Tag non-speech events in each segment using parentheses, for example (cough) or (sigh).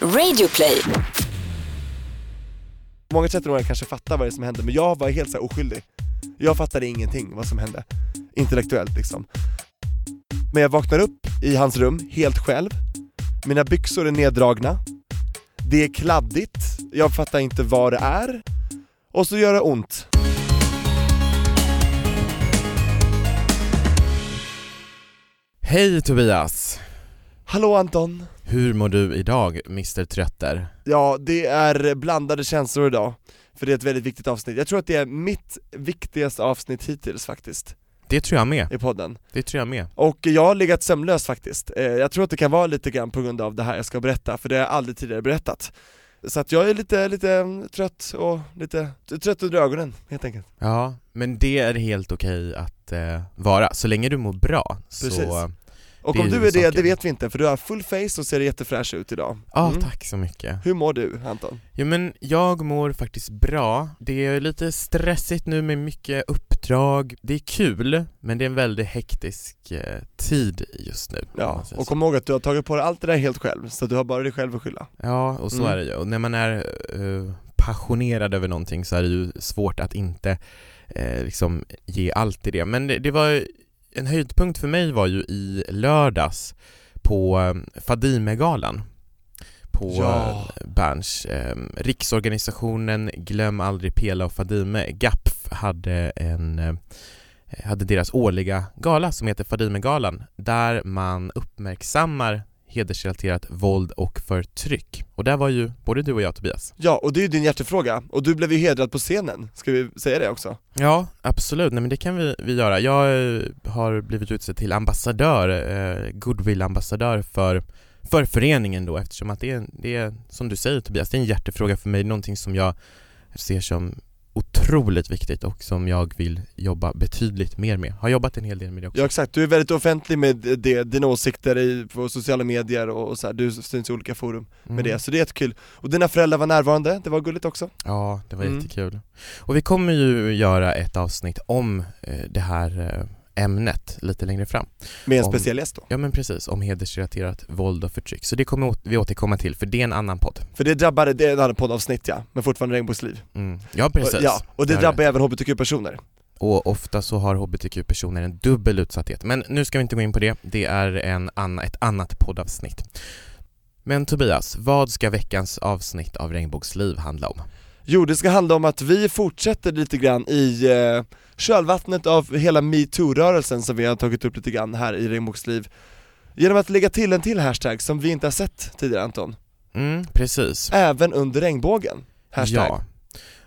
Radioplay. Många 13-åringar kanske fattar vad det är som hände, men jag var helt så oskyldig. Jag fattade ingenting vad som hände, intellektuellt liksom. Men jag vaknar upp i hans rum, helt själv. Mina byxor är neddragna. Det är kladdigt, jag fattar inte vad det är. Och så gör det ont. Hej Tobias! Hallå Anton! Hur mår du idag, Mr Trötter? Ja, det är blandade känslor idag. För det är ett väldigt viktigt avsnitt. Jag tror att det är mitt viktigaste avsnitt hittills faktiskt, Det tror jag med, i podden. det tror jag med. Och jag har legat sömnlös faktiskt. Eh, Jag tror att det kan vara lite grann på grund av det här jag ska berätta, för det har jag aldrig tidigare berättat. Så att jag är lite, lite mm, trött och lite trött under ögonen helt enkelt. Ja, men det är helt okej att eh, vara, så länge du mår bra Precis. så... Och om du är det, det vet vi inte, för du har full face och ser jättefräsch ut idag. Ja, Mm. tack så mycket. Hur mår du Anton? Jo men jag mår faktiskt bra, det är lite stressigt nu med mycket uppdrag, det är kul, men det är en väldigt hektisk eh, tid just nu. Ja, och kom ihåg att du har tagit på dig allt det där helt själv, så du har bara dig själv att skylla. Ja, och så Mm. är det ju. Och när man är eh, passionerad över någonting så är det ju svårt att inte eh, liksom ge allt i det. Men det, det var en höjdpunkt för mig var ju i lördags på eh, Fadimegalan på Ja. eh, Berns. Eh, riksorganisationen Glöm aldrig Pela och Fadime, GAPF, hade en eh, hade deras årliga gala som heter Fadimegalan där man uppmärksammar hedersrelaterat våld och förtryck. Och där var ju både du och jag Tobias. Ja, och det är ju din hjärtefråga, och du blev ju hedrad på scenen, ska vi säga det också? Ja, absolut. Nej men det kan vi, vi göra. Jag eh, har blivit utsedd till ambassadör, eh, goodwill-ambassadör för, för föreningen då eftersom att det är, det är, som du säger Tobias, det är en hjärtefråga för mig, någonting som jag ser som otroligt viktigt och som jag vill jobba betydligt mer med. Har jobbat en hel del med det också. Ja exakt, du är väldigt offentlig med det, dina åsikter i, på sociala medier och, och så här, du syns i olika forum med Mm. det, så det är jättekul. Och dina föräldrar var närvarande, det var gulligt också. Ja, det var Mm. jättekul. Och vi kommer ju göra ett avsnitt om eh, det här eh, ämnet lite längre fram. Med en Om- speciell gäst då. Ja men precis, om hedersrelaterat våld och förtryck. Så det kommer vi återkomma till, för det är en annan podd. För det drabbade, det är ett annat poddavsnitt ja, men fortfarande regnbågsliv. Mm. Ja precis. Och, ja, och det är drabbar även hbtq-personer. Och ofta så har hbtq-personer en dubbel utsatthet. Men nu ska vi inte gå in på det, det är en anna, ett annat poddavsnitt. Men Tobias, vad ska veckans avsnitt av Regnbågsliv handla om? Jo, det ska handla om att vi fortsätter lite grann i eh, kölvattnet av hela metoo-rörelsen som vi har tagit upp lite grann här i Regnbågsliv Genom att lägga till en till hashtag som vi inte har sett tidigare Anton, Mm, precis. även under regnbågen. Hashtag. Ja.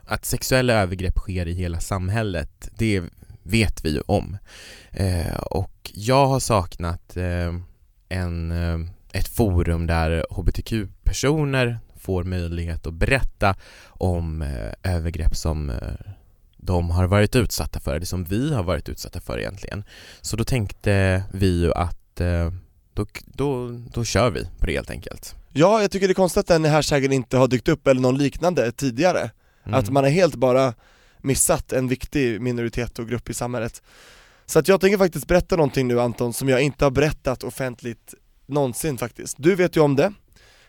Att sexuella övergrepp sker i hela samhället, det vet vi ju om. Eh, och jag har saknat eh, en, eh, ett forum där hbtq-personer får möjlighet att berätta om eh, övergrepp som eh, de har varit utsatta för, eller som vi har varit utsatta för egentligen. Så då tänkte vi ju att eh, då, då, då kör vi på det helt enkelt. Ja, jag tycker det är konstigt att den hashtaggen inte har dykt upp eller någon liknande tidigare. Mm. Att man har helt bara missat en viktig minoritet och grupp i samhället. Så att jag tänker faktiskt berätta någonting nu Anton som jag inte har berättat offentligt någonsin faktiskt. Du vet ju om det,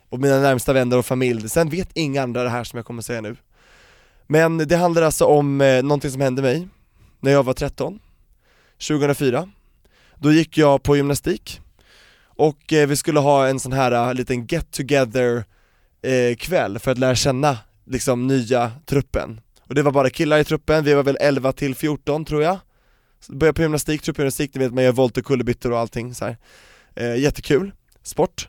och mina närmsta vänner och familj, sen vet inga andra det här som jag kommer säga nu. Men det handlar alltså om eh, någonting som hände mig när jag var 13, 2004. Då gick jag på gymnastik och eh, vi skulle ha en sån här uh, liten get together eh, kväll för att lära känna liksom nya truppen. Och det var bara killar i truppen, vi var väl 11 till 14 tror jag. Så började på gymnastik, truppgymnastik, ni vet man gör volt och kullerbyttor och allting så här. Eh, jättekul, sport.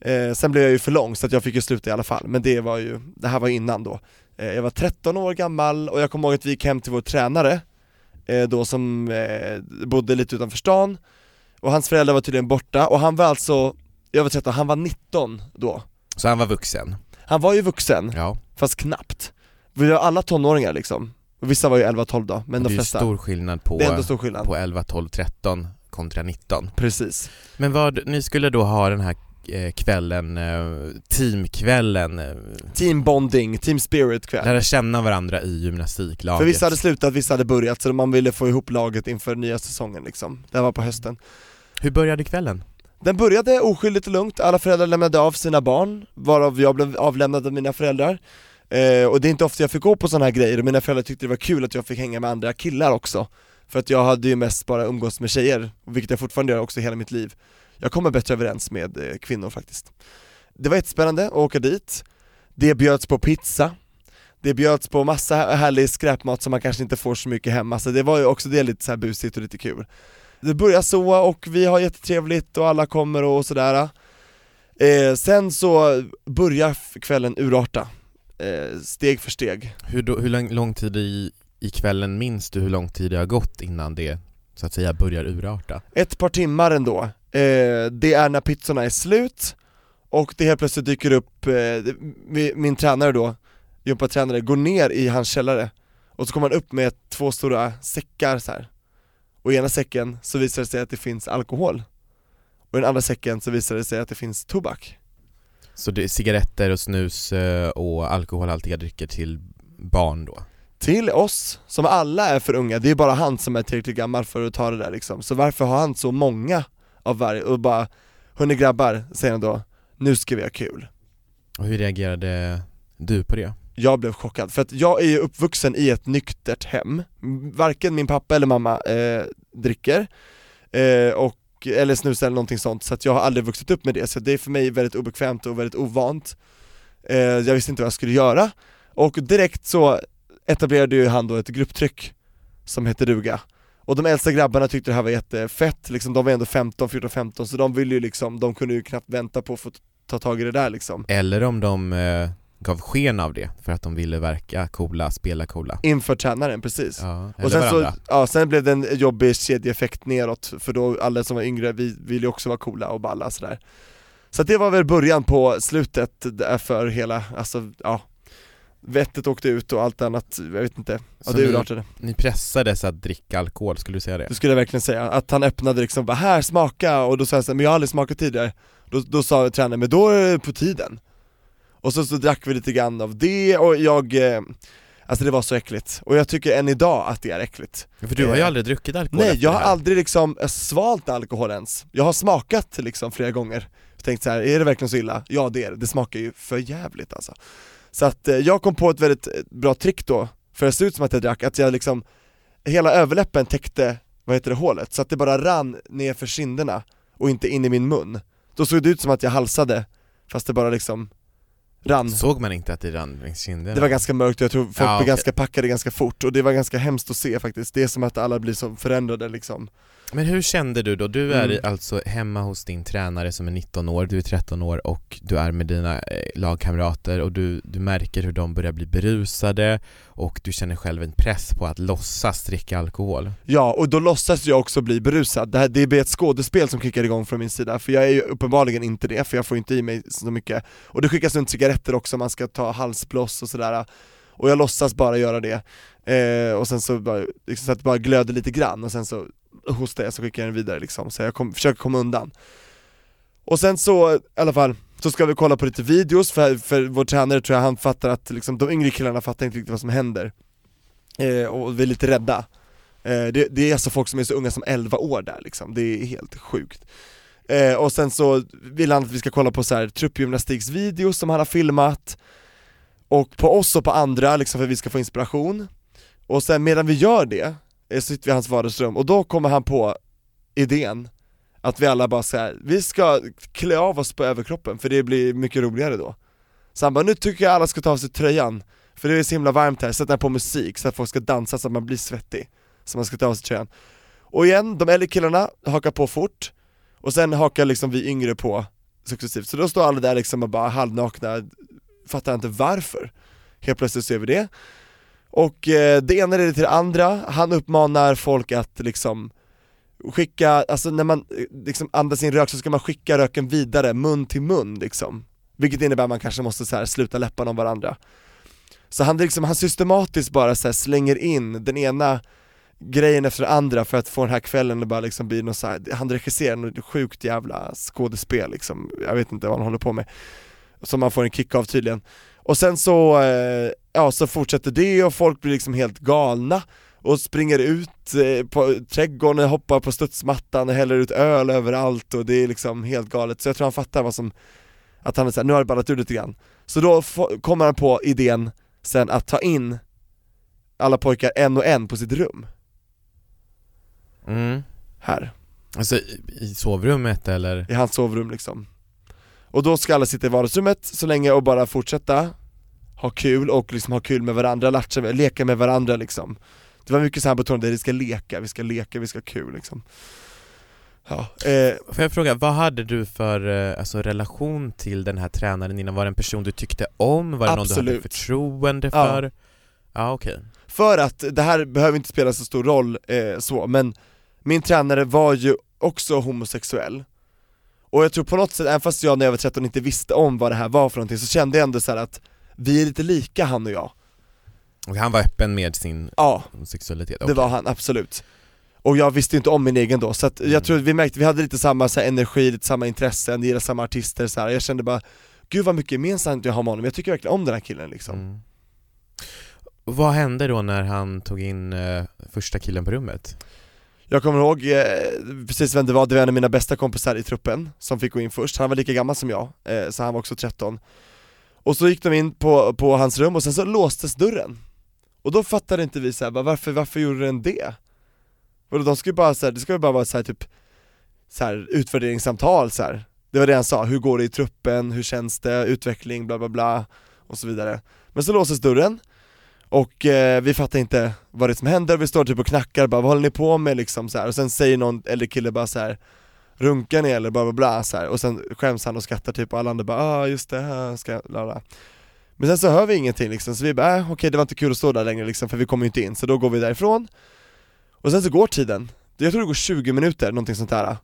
Eh, sen blev jag ju för lång så att jag fick ju sluta i alla fall, men det var ju, det här var innan då. Eh, jag var 13 år gammal och jag kommer ihåg att vi gick hem till vår tränare, eh, då som eh, bodde lite utanför stan, och hans föräldrar var tydligen borta, och han var alltså, jag var 13, han var 19 då. Så han var vuxen? Han var ju vuxen, Ja. fast knappt. Vi var alla tonåringar liksom, och vissa var ju 11-12 då, men det de är ju flesta, stor skillnad på, det är ändå stor skillnad. på 11, 12, 13 kontra 19. Precis. Men vad, ni skulle då ha den här kvällen, eh, teamkvällen, eh, Team bonding, team spirit kväll. lära känna varandra i gymnastiklaget. För vissa hade slutat, vissa hade börjat, så man ville få ihop laget inför nya säsongen liksom. Det var på hösten. Hur började kvällen? Den började oskyldigt och lugnt, alla föräldrar lämnade av sina barn, varav jag blev avlämnad av mina föräldrar eh, Och det är inte ofta jag fick gå på sådana här grejer, och mina föräldrar tyckte det var kul att jag fick hänga med andra killar också För att jag hade ju mest bara umgås med tjejer, vilket jag fortfarande gör också hela mitt liv Jag kommer bättre överens med eh, kvinnor faktiskt. Det var jättespännande att åka dit. Det bjöds på pizza. Det bjöds på massa härlig skräpmat som man kanske inte får så mycket hemma, så det var ju också det lite så busigt och lite kul. Det börjar så och vi har jättetrevligt och alla kommer och sådär. Eh, Sen så börjar kvällen urarta, eh, steg för steg. Hur, då, hur lång, lång tid i, i kvällen minns du hur lång tid det har gått innan det så att säga börjar urarta? Ett par timmar ändå, eh, det är när pizzorna är slut och det helt plötsligt dyker upp, eh, min tränare då, gympatränare, går ner i hans källare och så kommer han upp med två stora säckar så här. och i ena säcken så visar det sig att det finns alkohol och i den andra säcken så visar det sig att det finns tobak Så det är cigaretter och snus eh, och alkoholhaltiga drycker till barn då? Till oss, som alla är för unga, det är bara han som är tillräckligt gammal för att ta det där liksom, så varför har han så många av varje, och bara Hörni grabbar, säger han då, nu ska vi ha kul. Och hur reagerade du på det? jag blev chockad, för att jag är ju uppvuxen i ett nyktert hem, varken min pappa eller mamma eh, dricker, eh, och, eller snusar eller någonting sånt, så att jag har aldrig vuxit upp med det, så det är för mig väldigt obekvämt och väldigt ovant. Eh, Jag visste inte vad jag skulle göra, och direkt så etablerade ju han då ett grupptryck som heter duga och de äldsta grabbarna tyckte det här var jättefett, liksom, de var ändå 15, 14, 15 så de ville ju liksom, de kunde ju knappt vänta på att få ta tag i det där liksom. Eller om de eh gav sken av det för att de ville verka coola, spela coola. Inför tränaren, precis. Ja, Och sen varandra. så, ja, sen blev det en jobbig kedjeeffekt neråt, för då alla som var yngre, vi ville ju också vara coola och balla sådär. Så att det var väl början på slutet för hela, alltså ja Vettet åkte ut och allt annat, jag vet inte, ja det ni- urartade. Ni pressades att dricka alkohol, skulle du säga det? Det skulle jag verkligen säga, att han öppnade liksom bara 'här, smaka' och då sa jag så här, men jag har aldrig smakat tidigare. Då, då sa tränaren, men då är det på tiden. Och så, så drack vi lite grann av det och jag, eh, alltså det var så äckligt, och jag tycker än idag att det är äckligt. För du har ju Eh, aldrig druckit alkohol Nej, jag har aldrig liksom eh, svalt alkohol ens, jag har smakat liksom flera gånger. Jag tänkte så här, är det verkligen så illa? Ja det är det, det smakar ju för jävligt alltså så att eh, jag kom på ett väldigt eh, bra trick då, för att det såg ut som att jag drack, att jag liksom Hela överläppen täckte, vad heter det, hålet, så att det bara rann ner för kinderna och inte in i min mun. Då såg det ut som att jag halsade, fast det bara liksom rann Såg man inte att det rann längs kinderna? det var ganska mörkt och jag tror folk Ja, blev ganska packade ganska fort och det var ganska hemskt att se faktiskt, det är som att alla blir så förändrade liksom Men hur kände du då? Du är Mm. alltså hemma hos din tränare som är 19 år, du är 13 år och du är med dina eh, lagkamrater och du, du märker hur de börjar bli berusade och du känner själv en press på att låtsas dricka alkohol. Ja, och då låtsas jag också bli berusad, det, här, det blir ett skådespel som kickar igång från min sida, för jag är ju uppenbarligen inte det, för jag får inte i mig så mycket Och det skickas runt cigaretter också, man ska ta halsbloss och sådär. Och jag låtsas bara göra det, eh, och sen så bara, liksom, så att det bara glöder lite grann och sen så hostar jag så skickar jag den vidare liksom, så jag kom, försöker komma undan. Och sen så, i alla fall, så ska vi kolla på lite videos, för, för vår tränare tror jag han fattar att liksom, de yngre killarna fattar inte riktigt vad som händer. Eh, Och vi är lite rädda. Eh, det, det är alltså folk som är så unga som 11 år där liksom, det är helt sjukt eh, Och sen så vill han att vi ska kolla på så här truppgymnastiksvideos som han har filmat. Och på oss och på andra liksom för att vi ska få inspiration. Och sen medan vi gör det, eh, så sitter vi i hans vardagsrum. Och då kommer han på idén att vi alla bara säger vi ska klä av oss på överkroppen för det blir mycket roligare då. Så han bara, nu tycker jag alla ska ta av sig tröjan, för det är så himla varmt här, sätta på musik så att folk ska dansa så att man blir svettig Så man ska ta av sig tröjan. Och igen, de äldre killarna hakar på fort, och sen hakar liksom vi yngre på successivt, så då står alla där liksom och bara halvnakna, fattar inte varför. Helt plötsligt ser vi det. Och eh, det ena leder till det andra, han uppmanar folk att liksom skicka, alltså när man eh, liksom andas in rök så ska man skicka röken vidare, mun till mun liksom. Vilket innebär att man kanske måste så här sluta läpparna om varandra. Så han liksom, han systematiskt bara så här slänger in den ena grejen efter den andra för att få den här kvällen att bara liksom bli något så här, han regisserar något sjukt jävla skådespel liksom, jag vet inte vad han håller på med Som man får en kick av tydligen Och sen så, eh, ja så fortsätter det och folk blir liksom helt galna och springer ut eh, på trädgården, hoppar på studsmattan och häller ut öl överallt och det är liksom helt galet. Så jag tror han fattar vad som, att han är såhär, nu har det ballat ur lite grann. Så då kommer han på idén sen att ta in alla pojkar en och en på sitt rum. Mm. Här. Alltså i sovrummet eller? I hans sovrum liksom. Och då ska alla sitta i vardagsrummet så länge och bara fortsätta ha kul och liksom ha kul med varandra, latcha, leka med varandra liksom. Det var mycket så här betonat, vi ska leka, vi ska leka, vi ska ha kul liksom. Ja, eh, Får jag fråga, vad hade du för eh, alltså, relation till den här tränaren innan? Var det en person du tyckte om? Var det någon du hade Absolut. förtroende Ja. för? Ja, okej. För att, det här behöver inte spela så stor roll eh, så, men min tränare var ju också homosexuell Och jag tror på något sätt, även fast jag när jag var 13 inte visste om vad det här var för någonting, så kände jag ändå så att vi är lite lika han och jag Och han var öppen med sin Ja, sexualitet? det okej. var han, absolut Och jag visste inte om min egen då, så att Mm. jag tror att vi märkte, vi hade lite samma så här, energi, lite samma intressen, gillade samma artister så här. jag kände bara Gud vad mycket gemensamt jag har med honom, jag tycker verkligen om den här killen liksom Mm. Vad hände då när han tog in eh, första killen på rummet? Jag kommer ihåg eh, precis vem det var, det var en av mina bästa kompisar i truppen som fick gå in först, han var lika gammal som jag, eh, så han var också 13 Och så gick de in på, på hans rum och sen så låstes dörren. Och då fattade inte vi såhär, varför, varför gjorde den det? Och de skulle bara så här, det skulle bara vara så här, typ så här, utvärderingssamtal så här. Det var det han sa, hur går det i truppen, hur känns det, utveckling, bla bla bla. Och så vidare. Men så låses dörren och eh, vi fattar inte vad det är som händer, vi står typ och knackar bara, vad håller ni på med? Liksom så här. och sen säger någon äldre kille bara så här Runkar ni eller bla bla bla. Så här. och sen skäms han och skrattar typ och alla andra bara ah just det, här ska bla bla. Men sen så hör vi ingenting liksom, så vi bara äh, okej det var inte kul att stå där längre liksom för vi kommer ju inte in, så då går vi därifrån. Och sen så går tiden, jag tror det går 20 minuter, någonting sånt där.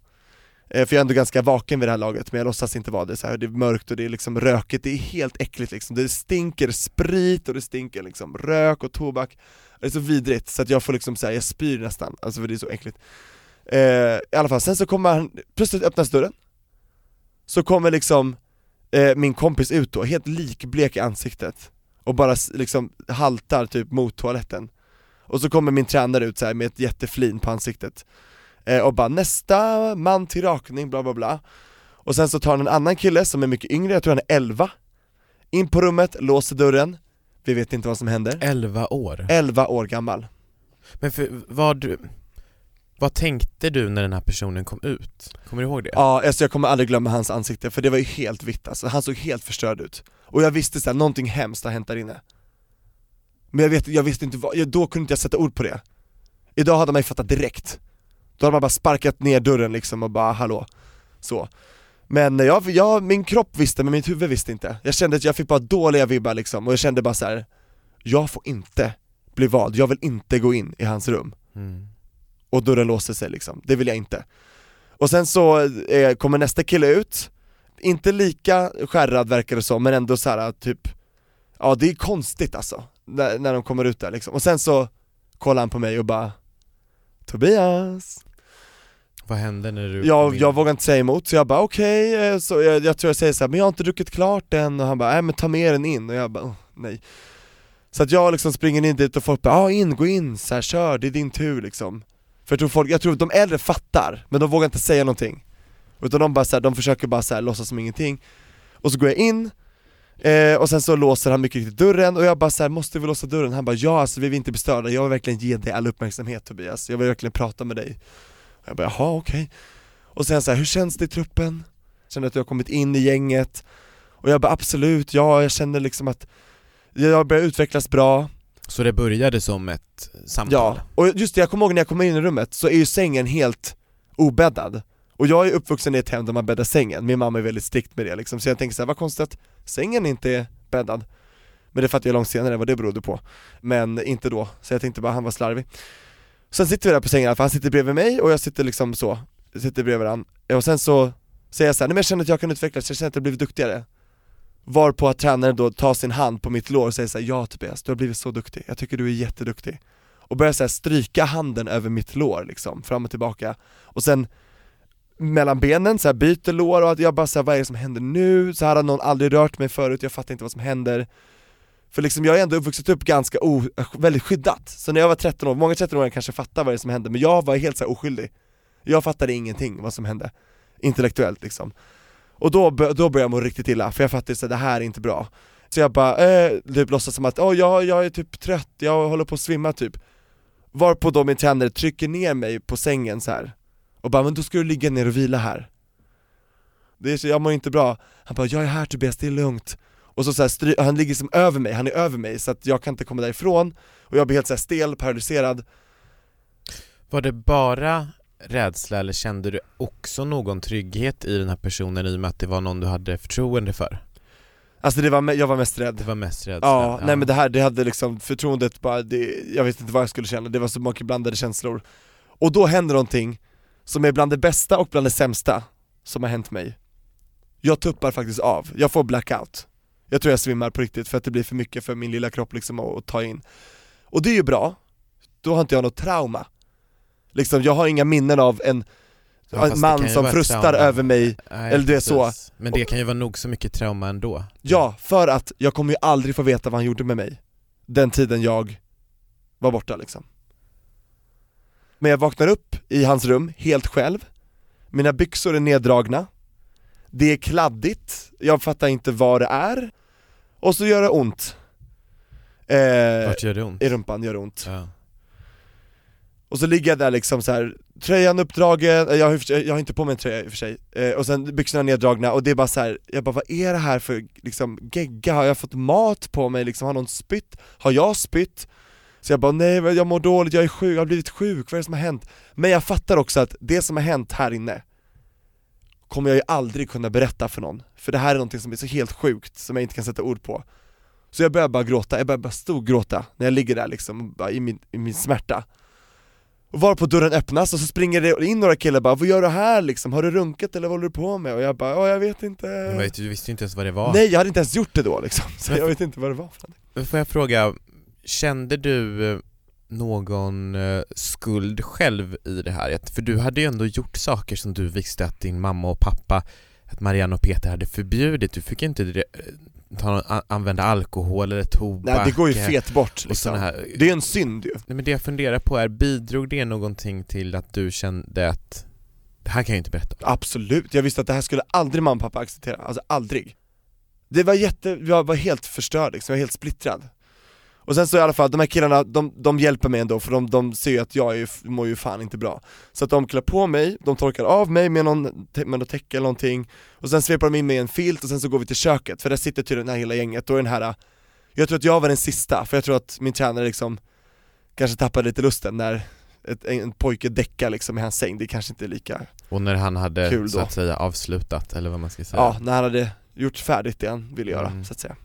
Eh, för jag är ändå ganska vaken vid det här laget, men jag låtsas inte vara det. Så här. det är mörkt och det är liksom rökigt, det är helt äckligt liksom. Det stinker sprit och det stinker liksom rök och tobak. Det är så vidrigt så att jag får liksom säga jag spyr nästan, alltså för det är så äckligt. Eh, I alla fall, sen så kommer han, plötsligt öppnas dörren. Så kommer liksom eh, min kompis ut då, helt likblek i ansiktet Och bara liksom haltar typ mot toaletten. Och så kommer min tränare ut så här med ett jätteflin på ansiktet. Och bara nästa man till rakning, bla bla bla. Och sen så tar han en annan kille som är mycket yngre, jag tror han är 11 In på rummet, låser dörren. Vi vet inte vad som händer. 11 år? 11 år gammal. Men för, vad, vad tänkte du när den här personen kom ut? Kommer du ihåg det? Ja, alltså jag kommer aldrig glömma hans ansikte för det var ju helt vitt alltså, han såg helt förstörd ut. Och jag visste såhär, någonting hemskt har hänt där inne. Men jag, vet, jag visste inte vad, jag, då kunde inte jag sätta ord på det. Idag hade man ju fattat direkt Då hade man bara sparkat ner dörren liksom och bara hallå, så. Men jag, jag, min kropp visste men mitt huvud visste inte. Jag kände att jag fick bara dåliga vibbar liksom och jag kände bara så här. Jag får inte bli vald, jag vill inte gå in i hans rum. Mm. och dörren låser sig liksom, det vill jag inte. Och sen så eh, kommer nästa kille ut, inte lika skärrad verkar det som, men ändå så här typ Ja det är konstigt alltså, när, när de kommer ut där liksom, och sen så kollar han på mig och bara Tobias Vad hände när du jag, jag vågar inte säga emot, så jag bara okej, eh, så jag, jag tror jag säger så här, men jag har inte druckit klart än, och han bara nej men ta med den in, och jag bara "Åh, nej. Så att jag liksom springer in dit och folk bara ja in, gå in, så här, kör, det är din tur liksom. För jag tror folk, jag tror att de äldre fattar, men de vågar inte säga någonting. Utan de bara så här, de försöker bara så här, låtsas som ingenting. Och så går jag in, eh, och sen så låser han mycket riktigt dörren, och jag bara så här, måste vi låsa dörren? Han bara ja alltså vi vill inte bli störda, jag vill verkligen ge dig all uppmärksamhet Tobias, jag vill verkligen prata med dig Jag bara jaha okej. Och sen så här, hur känns det i truppen? Känner att du har kommit in i gänget? Och jag bara absolut, ja jag känner liksom att jag börjar utvecklas bra. Så det började som ett samtal? Ja, och just det, jag kommer ihåg när jag kom in i rummet så är ju sängen helt obäddad. Och jag är uppvuxen i ett hem där man bäddar sängen, min mamma är väldigt strikt med det liksom. Så jag tänker så här, vad konstigt att sängen inte är bäddad. Men det fattade jag långt senare vad det berodde på. Men inte då, så jag tänkte bara han var slarvig Sen sitter vi där på sängen för han sitter bredvid mig och jag sitter liksom så jag Sitter bredvid varandra, och sen så säger jag så här, nej men jag känner att jag kan utvecklas, jag känner att jag har blivit duktigare. Varpå att tränaren då tar sin hand på mitt lår och säger så här, ja Tobias, du har blivit så duktig, jag tycker du är jätteduktig. Och börjar så här stryka handen över mitt lår liksom, fram och tillbaka. Och sen mellan benen, så här byter lår och att jag bara såhär, vad är det som händer nu? Så här har någon aldrig rört mig förut, jag fattar inte vad som händer. För liksom jag har ändå vuxit upp ganska o, väldigt skyddat, så när jag var 13 år, många 13-åringar kanske fattar vad det är som hände, men jag var helt så här oskyldig. Jag fattade ingenting vad som hände, intellektuellt liksom. Och då, då började jag må riktigt illa, för jag fattade att det här är inte bra. Så jag bara, eh, typ låtsas som att åh jag, jag är typ trött, jag håller på att svimma typ. Varpå då min tränare trycker ner mig på sängen så här och bara 'men då ska du ligga ner och vila här' Det är så, jag mår inte bra. Han bara 'jag är här Tobias, det är lugnt' Och så, så här, han ligger som över mig, han är över mig så att jag kan inte komma därifrån. Och jag blir helt så stel, paralyserad. Var det bara rädsla eller kände du också någon trygghet i den här personen i och med att det var någon du hade förtroende för? Alltså det var, jag var mest rädd. Det var mest rädsla? Ja, nej men det här, det hade liksom förtroendet bara, det, jag vet inte vad jag skulle känna, det var så mycket blandade känslor. Och då händer någonting som är bland det bästa och bland det sämsta som har hänt mig. Jag tuppar faktiskt av, jag får blackout Jag tror jag svimmar på riktigt för att det blir för mycket för min lilla kropp liksom att, att ta in. Och det är ju bra, då har inte jag något trauma. Liksom jag har inga minnen av en, Ja, en man som frustar trauma. över mig Nej, eller det är så. Men det kan ju vara nog så mycket trauma ändå. Ja, för att jag kommer ju aldrig få veta vad han gjorde med mig. Den tiden jag var borta liksom. Men jag vaknar upp i hans rum, helt själv. Mina byxor är neddragna. Det är kladdigt, jag fattar inte vad det är Och så gör det ont eh, Vart gör det ont? I rumpan gör det ont Ja. Och så ligger jag där liksom så här, tröjan uppdragen, eh, jag har, jag har inte på mig en tröja i och för sig, eh, och sen byxorna neddragna och det är bara så här, jag bara vad är det här för liksom gegga? Har jag fått mat på mig liksom? Har någon spytt? Har jag spytt? Så jag bara nej jag mår dåligt, jag är sjuk, jag har blivit sjuk, vad är det som har hänt? Men jag fattar också att det som har hänt här inne kommer jag ju aldrig kunna berätta för någon, för det här är någonting som är så helt sjukt som jag inte kan sätta ord på Så jag börjar bara gråta, jag börjar bara storgråta när jag ligger där liksom, i min, i min smärta och var på dörren öppnas och så springer det in några killar bara 'Vad gör du här liksom? Har du runkat eller vad håller du på med?' Och jag bara 'Ja, jag vet inte' Men vet du, visste ju inte ens vad det var Nej jag hade inte ens gjort det då liksom, så jag vet inte vad det var för någonting. Får jag fråga, kände du eh, någon eh, skuld själv i det här? För du hade ju ändå gjort saker som du visste att din mamma och pappa, att Marianne och Peter hade förbjudit. Du fick inte eh, ta, använda alkohol eller tobak. Nej det går ju fet bort liksom. här. Det är en synd ju Nej, men det jag funderar på är, bidrog det någonting till att du kände att det här kan jag inte berätta om? Absolut, jag visste att det här skulle aldrig mamma och pappa acceptera, alltså aldrig Det var jätte, jag var helt förstörd liksom, jag var helt splittrad Och sen så i alla fall, de här killarna, de, de hjälper mig ändå för de, de ser ju att jag är, mår ju fan inte bra Så att de klär på mig, de torkar av mig med, någon, med något täcke eller någonting Och sen sveper de in mig i en filt och sen så går vi till köket, för där sitter tydligen det här hela gänget och den här Jag tror att jag var den sista, för jag tror att min tränare liksom Kanske tappade lite lusten när ett, en pojke däckar liksom i hans säng, det kanske inte är lika Och när han hade så då. att säga avslutat, eller vad man ska säga? Ja, när han hade gjort färdigt det han ville göra, Mm. så att säga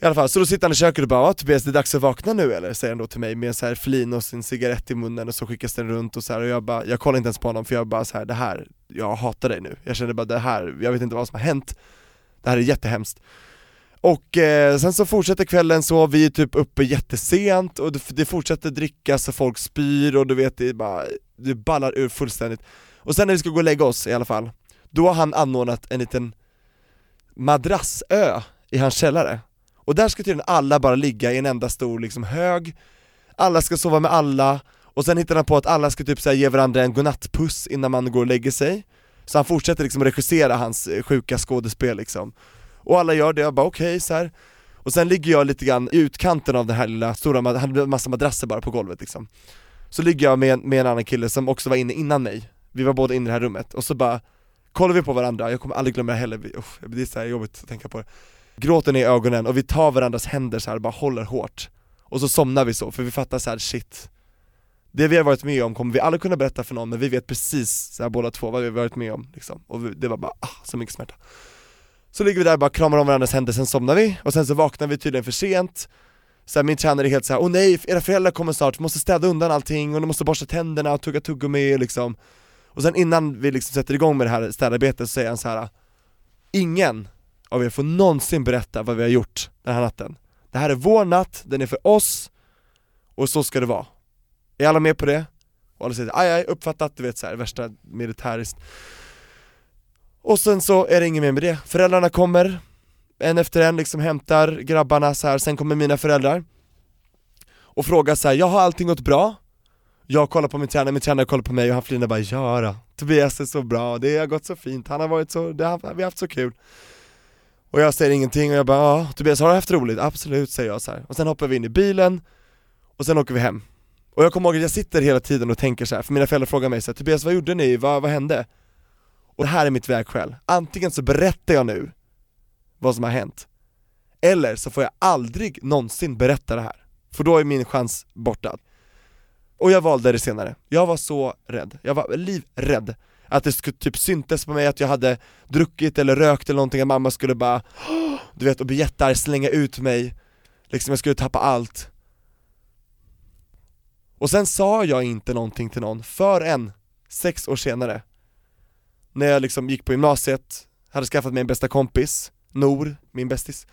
i alla fall, så då sitter han i köket och bara 'Tobias, det är dags att vakna nu eller?' säger han då till mig med så här flin och sin cigarett i munnen och så skickas den runt och så här, och jag bara, jag kollar inte ens på honom för jag bara så här, det här, jag hatar dig nu. Jag kände bara det här, jag vet inte vad som har hänt. Det här är jättehemskt. Och eh, sen så fortsätter kvällen så, vi är typ uppe jättesent och det, det fortsätter drickas och folk spyr och du vet det bara, det ballar ur fullständigt. Och sen när vi ska gå och lägga oss i alla fall, då har han anordnat en liten madrassö i hans källare. Och där ska tydligen alla bara ligga i en enda stor liksom hög. Alla ska sova med alla, och sen hittar han på att alla ska typ så här, ge varandra en godnattpuss innan man går och lägger sig. Så han fortsätter liksom regissera hans eh, sjuka skådespel liksom. Och alla gör det, jag bara okej så här. Och sen ligger jag lite grann i utkanten av den här lilla stora, han hade massa madrasser bara på golvet liksom. Så ligger jag med, en- med en annan kille som också var inne innan mig. Vi var båda inne i det här rummet, och så bara kollar vi på varandra, jag kommer aldrig glömma det heller, Uff, usch, det är så här jobbigt att tänka på det. Gråten i ögonen och vi tar varandras händer så här och bara håller hårt. Och så somnar vi så, för vi fattar så här: shit. Det vi har varit med om kommer vi aldrig kunna berätta för någon, men vi vet precis så här, båda två vad vi har varit med om liksom. Och vi, det var bara, ah, så mycket smärta. Så ligger vi där och bara kramar om varandras händer, sen somnar vi, och sen så vaknar vi tydligen för sent. Så här, min tränare är helt såhär, åh nej, era föräldrar kommer snart, vi måste städa undan allting och ni måste borsta tänderna och tugga tuggummi liksom. Och sen innan vi liksom sätter igång med det här städarbetet så säger han så här. Ingen av er får någonsin berätta vad vi har gjort den här natten Det här är vår natt, den är för oss, och så ska det vara Är alla med på det? Och alla säger aj aj, uppfattat, du vet såhär, värsta militäriskt Och sen så är det inget mer med det, föräldrarna kommer en efter en liksom hämtar grabbarna så här. sen kommer mina föräldrar och frågar så här, jag har allting gått bra? Jag kollar på min tränare, min tränare kollar på mig och han flinar bara ja då. Tobias är så bra, det har gått så fint, han har varit så, det har, vi har haft så kul och jag säger ingenting och jag bara ja, Tobias har du haft roligt? Absolut säger jag så här. och sen hoppar vi in i bilen och sen åker vi hem Och jag kommer ihåg att jag sitter hela tiden och tänker så här, för mina föräldrar frågar mig så här, Tobias vad gjorde ni? Vad, vad hände? Och det här är mitt vägskäl, antingen så berättar jag nu vad som har hänt Eller så får jag aldrig någonsin berätta det här, för då är min chans borta Och jag valde det senare, jag var så rädd, jag var livrädd att det skulle typ syntes på mig att jag hade druckit eller rökt eller någonting, att mamma skulle bara (gasps) Du vet, och bli jättearg, slänga ut mig. Liksom jag skulle tappa allt. Och sen sa jag inte någonting till någon förrän sex år senare. När jag liksom gick på gymnasiet, hade skaffat mig en bästa kompis Nor, min bästis.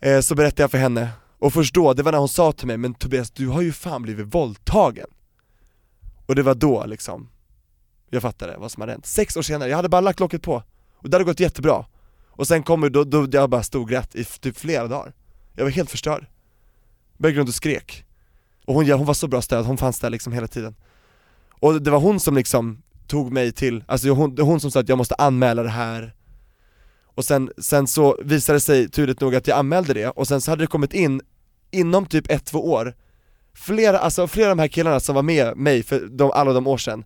Eh, Så berättade jag för henne, och först då, det var när hon sa till mig 'Men Tobias, du har ju fan blivit våldtagen' Och det var då liksom. Jag fattade vad som hade hänt, sex år senare, jag hade bara lagt locket på. Och det hade gått jättebra. Och sen kommer då, då jag bara stod rätt i typ flera dagar. Jag var helt förstörd. Började runt och skrek. Och hon, ja, hon var så bra stöd, hon fanns där liksom hela tiden. Och det var hon som liksom tog mig till, alltså hon, hon som sa att jag måste anmäla det här. Och sen, sen så visade det sig turligt nog att jag anmälde det, och sen så hade det kommit in, inom typ ett, två år Flera, alltså flera av de här killarna som var med mig för de, alla de år sedan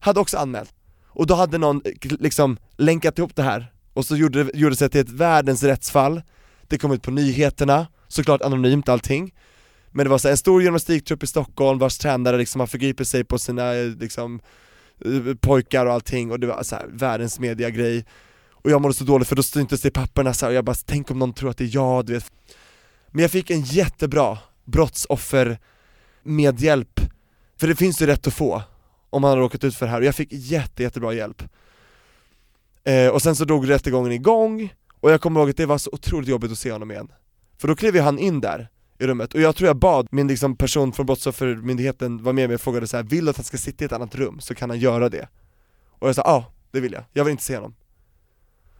hade också anmält, och då hade någon eh, liksom länkat ihop det här. Och så gjorde det gjorde sig till ett världens rättsfall. Det kom ut på nyheterna, såklart anonymt allting. Men det var så en stor gymnastiktrupp i Stockholm vars tränare liksom har förgripit sig på sina eh, liksom eh, pojkar och allting. Och det var så här, världens mediagrej. Och jag mådde så dåligt för då syntes det i papperna så här, och jag bara tänk om någon tror att det är jag, du vet. Men jag fick en jättebra brottsoffer medhjälp För det finns ju rätt att få om man har råkat ut för det här, och jag fick jätte, jättebra hjälp eh, Och sen så drog rättegången igång, och jag kommer ihåg att det var så otroligt jobbigt att se honom igen För då klev ju han in där i rummet, och jag tror jag bad min liksom person från brottsoffermyndigheten var med mig och frågade så här, vill du att han ska sitta i ett annat rum så kan han göra det? Och jag sa ja, det vill jag, jag vill inte se honom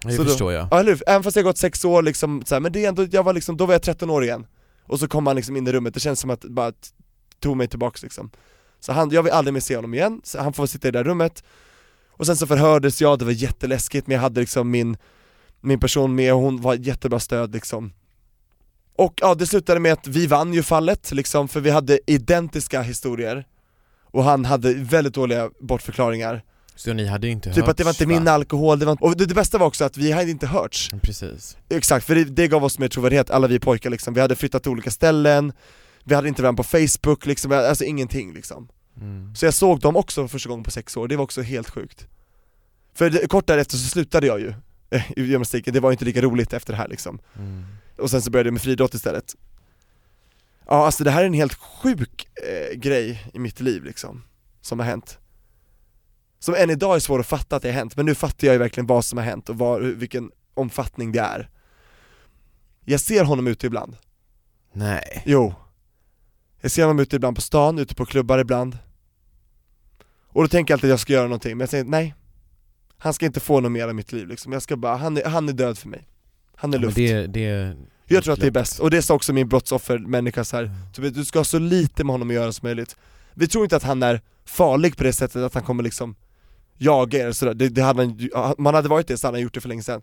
Det Så då- förstår jag. Ja eller hur? Även fast jag gått sex år liksom, så här, men det är ändå, jag var liksom, då var jag 13 år igen Och så kom han liksom in i rummet, det känns som att bara tog mig tillbaks liksom Så han, jag vill aldrig mer se honom igen, så han får sitta i det där rummet. Och sen så förhördes jag, det var jätteläskigt men jag hade liksom min, min person med och hon var jättebra stöd liksom. Och ja, det slutade med att vi vann ju fallet liksom, för vi hade identiska historier. Och han hade väldigt dåliga bortförklaringar. Så ni hade inte Typ hörts, att det var inte min va? alkohol, det var, och det, det bästa var också att vi hade inte hörts. Precis. Exakt, för det, det gav oss mer trovärdighet, alla vi pojkar liksom, vi hade flyttat till olika ställen Vi hade inte varandra på Facebook liksom, alltså ingenting liksom. Mm. Så jag såg dem också för första gången på sex år, det var också helt sjukt. För det, kort därefter så slutade jag ju (laughs) i gymnastiken, det var inte lika roligt efter det här liksom. Mm. Och sen så började jag med friidrott istället. Ja alltså det här är en helt sjuk eh, grej i mitt liv liksom, som har hänt. Som än idag är svår att fatta att det har hänt, men nu fattar jag ju verkligen vad som har hänt och vad, vilken omfattning det är. Jag ser honom ute ibland, Nej. jo Jag ser honom ute ibland på stan, ute på klubbar ibland. Och då tänker jag alltid att jag ska göra någonting, men jag säger nej. Han ska inte få något mer av mitt liv liksom, jag ska bara, han är, han är död för mig. Han är Ja, luft. det, det... jag tror att det är bäst, och det sa också min brottsoffermänniska så här. Mm. Du ska ha så lite med honom att göra som möjligt. Vi tror inte att han är farlig på det sättet att han kommer liksom jaga er sådär, det, det hade han, han hade varit det så hade han gjort det för länge sedan.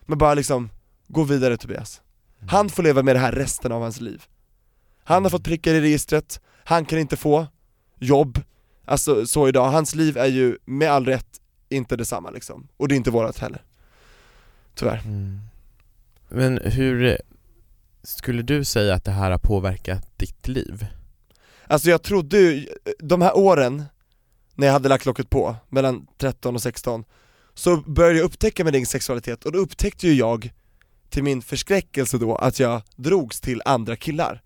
Men bara liksom, gå vidare Tobias. Mm. Han får leva med det här resten av hans liv Han har fått prickar i registret, han kan inte få jobb, alltså så idag, hans liv är ju med all rätt inte detsamma liksom, och det är inte vårat heller. Tyvärr. Mm. Men hur skulle du säga att det här har påverkat ditt liv? Alltså jag trodde ju, de här åren när jag hade lagt locket på, mellan 13 och 16 Så började jag upptäcka min egen sexualitet. Och då upptäckte ju jag till min förskräckelse då att jag drogs till andra killar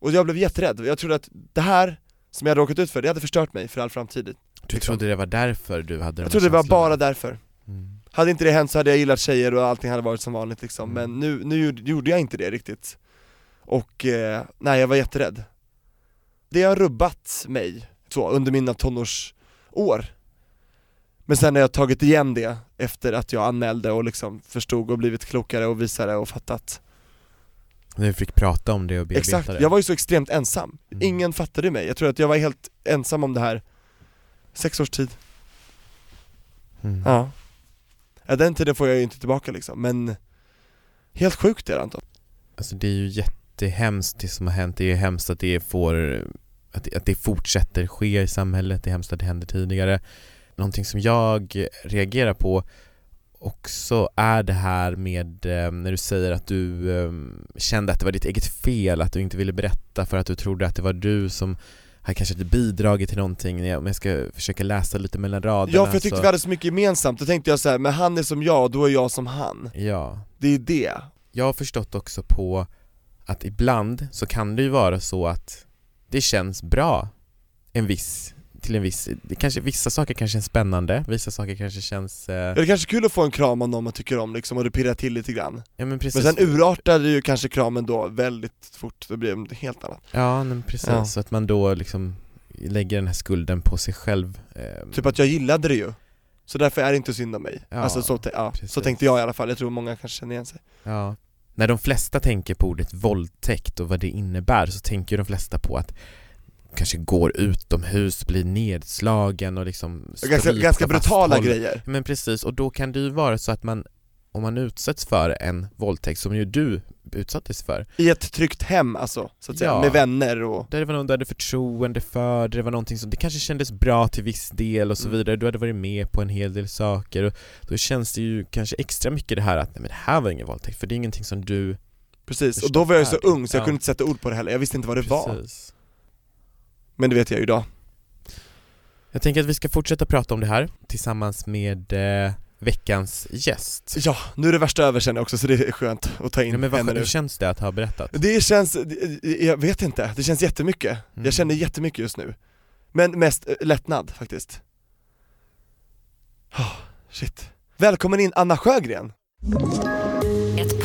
Och jag blev jätterädd, jag trodde att det här som jag hade råkat ut för, det hade förstört mig för all framtid. Du Liksom. trodde det var därför du hade de Jag trodde det var bara därför. Mm. Hade inte det hänt så hade jag gillat tjejer och allting hade varit som vanligt liksom, Mm. men nu, nu gjorde- gjorde jag inte det riktigt. Och eh, nej, jag var jätterädd. Det har rubbat mig, så, under mina tonårsår. Men sen har jag tagit igen det efter att jag anmälde och liksom förstod och blivit klokare och visare och fattat Du fick prata om det och bearbeta Exakt, det. jag var ju så extremt ensam, Mm. ingen fattade mig, jag tror att jag var helt ensam om det här. Sex års tid, mm. ja. Ja Den tiden får jag ju inte tillbaka liksom, men Helt sjukt är det Anton. Alltså det är ju jättehemskt det som har hänt, det är hemskt att det får att det, att det fortsätter ske i samhället, det är hemskt att det hände tidigare. Någonting som jag reagerar på också är det här med eh, när du säger att du eh, kände att det var ditt eget fel, att du inte ville berätta för att du trodde att det var du som har kanske inte bidragit till någonting, om jag ska försöka läsa lite mellan raderna Ja för jag tyckte så, vi hade så mycket gemensamt, då tänkte jag så här, men han är som jag, då är jag som han. Ja, Det är det. Jag har förstått också på att ibland så kan det ju vara så att det känns bra en viss, till en viss, det kanske, vissa saker kanske känns spännande, vissa saker kanske känns, eh, Ja, Det är kanske är kul att få en kram av någon man tycker om liksom, och det pirrar till lite grann. Ja men precis. Men sen urartade ju kanske kramen då väldigt fort, det blev något helt annat. Ja men precis, Ja. så att man då liksom lägger den här skulden på sig själv eh, Typ att jag gillade det ju. Så därför är det inte synd om mig, Ja, alltså så, ja, så tänkte jag i alla fall, jag tror många kanske känner igen sig. Ja. När de flesta tänker på ordet våldtäkt och vad det innebär så tänker de flesta på att kanske går utomhus, blir nedslagen och liksom Ganska, ganska brutala fasthåll- grejer Men precis, och då kan det ju vara så att man om man utsätts för en våldtäkt som ju du utsattes för I ett tryggt hem alltså, så att säga, Ja. med vänner och där det var någon du hade förtroende för, det var någonting som det kanske kändes bra till viss del och så Mm. vidare, du hade varit med på en hel del saker och då känns det ju kanske extra mycket det här att nej men det här var ingen våldtäkt för det är ingenting som du Precis, och då var jag ju så ung så jag Ja. kunde inte sätta ord på det heller, jag visste inte vad det var Precis. Men det vet jag ju idag Jag tänker att vi ska fortsätta prata om det här tillsammans med eh, veckans gäst. Ja, nu är det värsta över känner jag också så det är skönt att ta in Ja, men vad, henne hur nu känns det att ha berättat? Det känns, jag vet inte, det känns jättemycket Mm. Jag känner jättemycket just nu Men mest eh, lättnad faktiskt oh, Shit Välkommen in Anna Sjögren!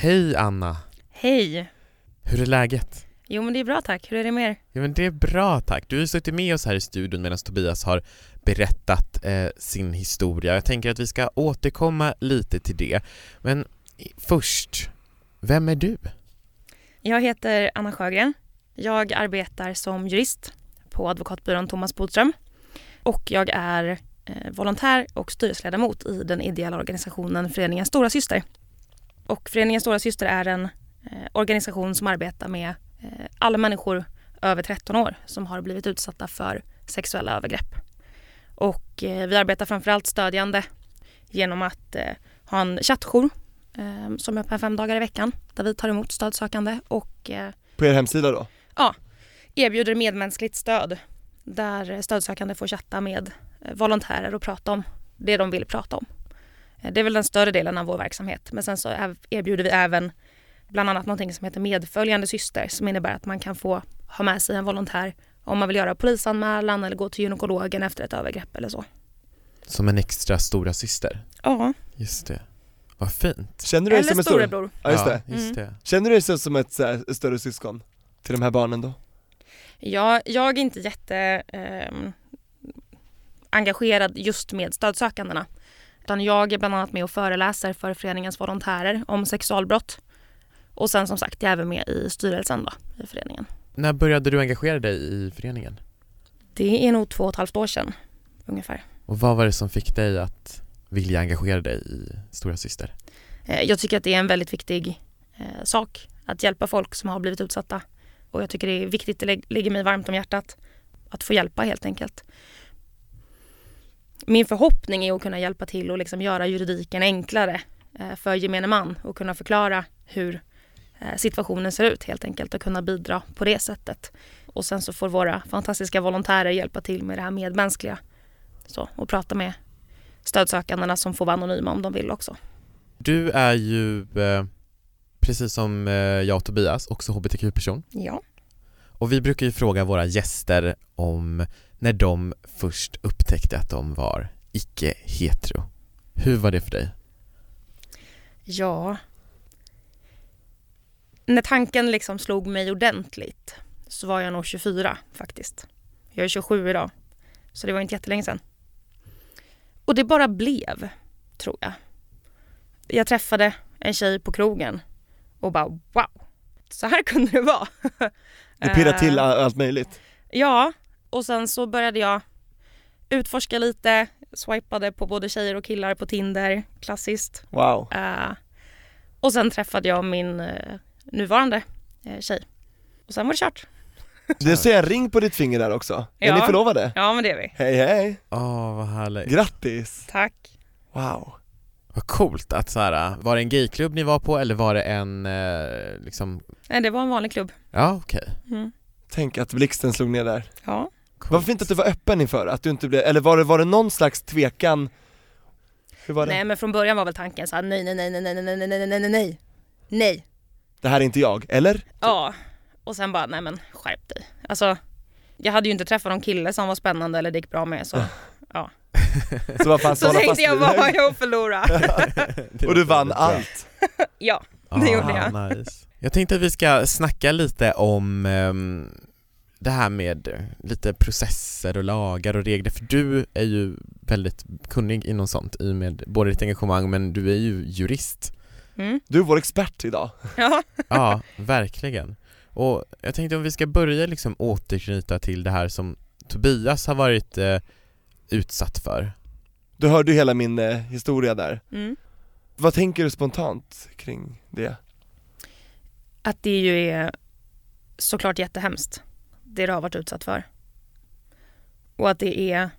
Hej Anna! Hej! Hur är läget? Jo men det är bra tack, hur är det med er? Ja men det är bra tack. Du har ju suttit med oss här i studion medan Tobias har berättat eh, sin historia. Jag tänker att vi ska återkomma lite till det. Men först, vem är du? Jag heter Anna Sjögren. Jag arbetar som jurist på advokatbyrån Thomas Bodström och jag är eh, volontär och styrelseledamot i den ideella organisationen Föreningen Stora Syster. Och Föreningen Stora Syster är en eh, organisation som arbetar med eh, alla människor över 13 år som har blivit utsatta för sexuella övergrepp. Och eh, vi arbetar framförallt stödjande genom att ha en chattjour som är öppen fem dagar i veckan där vi tar emot stödsökande och På er hemsida då? erbjuder medmänskligt stöd där stödsökande får chatta med volontärer och prata om det de vill prata om. Eh, Det är väl den större delen av vår verksamhet men sen så erbjuder vi även bland annat någonting som heter medföljande syster som innebär att man kan få ha med sig en volontär om man vill göra polisanmälan eller gå till gynekologen efter ett övergrepp eller så. Som en extra stora syster. Ja, Just det. Vad fint. Känner du dig eller som en stor... storebror. Ja just ja, det. Just Mm. det. Känner du dig som ett så här, större syskon? Till de här barnen då? Ja, jag är inte jätte ehm, engagerad just med stödsökandena. Utan jag är bland annat med och föreläser för föreningens volontärer om sexualbrott. Och sen som sagt, jag är även med i styrelsen då, i föreningen. När började du engagera dig i föreningen? Det är nog två och ett halvt år sedan ungefär. Och vad var det som fick dig att vilja engagera dig i Stora Syster? Eh, Jag tycker att det är en väldigt viktig eh, sak att hjälpa folk som har blivit utsatta. Och jag tycker det är viktigt, det lig- ligger mig varmt om hjärtat att få hjälpa helt enkelt. Min förhoppning är att kunna hjälpa till och liksom göra juridiken enklare eh, för gemene man och kunna förklara hur eh, situationen ser ut helt enkelt och kunna bidra på det sättet. och sen så får våra fantastiska volontärer hjälpa till med det här medmänskliga. Så, och prata med stödsökandena som får vara anonyma om de vill också. Du är ju, eh, precis som jag och Tobias, också hbtq-person. Ja. Och vi brukar ju fråga våra gäster om när de först upptäckte att de var icke-hetero. Hur var det för dig? Ja. När tanken liksom slog mig ordentligt så var jag nog 24 faktiskt. Jag är 27 idag. Så det var inte jättelänge sedan. Och det bara blev, tror jag. Jag träffade en tjej på krogen och bara wow, så här kunde det vara. Det pirrar till Eh, all- allt möjligt. Ja, och sen så började jag utforska lite, swipade på både tjejer och killar på Tinder, klassiskt. Wow. Eh, och sen träffade jag min eh, nuvarande eh, tjej. Och sen var det kört. Det ser jag en ring på ditt finger där också. Är Ja. ni förlovade? Ja men det är vi. Hej hej! Åh, vad härligt. Grattis! Tack. Wow. Vad coolt att så här, var det en gayklubb ni var på eller var det en, eh, liksom, Nej, det var en vanlig klubb. ja okej. Mm. Tänk att blixten slog ner där. Ja. Vad fint att du var öppen inför, att du inte blev, eller var det, var det någon slags tvekan? Hur var det? Nej men från början var väl tanken så här: nej nej nej nej nej nej nej nej nej nej nej nej Det här är inte jag, eller? Ja. Och sen bara nej men skärp dig. Alltså jag hade ju inte träffat någon kille som var spännande eller det gick bra med så Så vad fan Så tänkte jag har jag att förlora? Och du vann allt! ja, det gjorde jag. Ah, nice. Jag tänkte att vi ska snacka lite om ehm, det här med lite processer och lagar och regler, för du är ju väldigt kunnig inom sånt i och med både ditt engagemang men du är ju jurist. Mm. Du är vår expert idag. Ja. (laughs) Ja, verkligen. Och jag tänkte om vi ska börja liksom återknyta till det här som Tobias har varit eh, utsatt för. Du hörde ju hela min eh, historia där. Mm. Vad tänker du spontant kring det? Att det ju är såklart jättehemskt det du har varit utsatt för. Och att det är...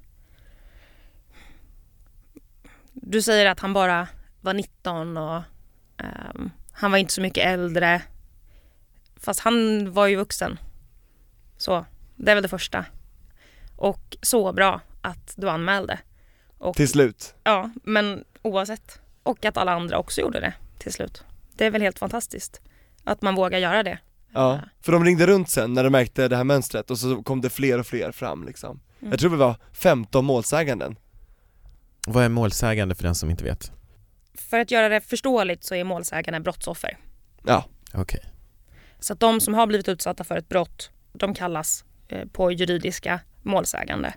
Du säger att han bara var 19 och ehm, han var inte så mycket äldre. Fast han var ju vuxen. Så, det är väl det första. Och så bra att du anmälde. Och, Till slut. Ja, men oavsett. Och att alla andra också gjorde det till slut. Det är väl helt fantastiskt att man vågar göra det. Ja, för de ringde runt sen när de märkte det här mönstret och så kom det fler och fler fram liksom. Mm. Jag tror vi var 15 målsäganden. Vad är målsägande för den som inte vet? För att göra det förståeligt så är målsägande brottsoffer. Ja, Okej. Så att de som har blivit utsatta för ett brott, de kallas eh, på juridiska målsägande.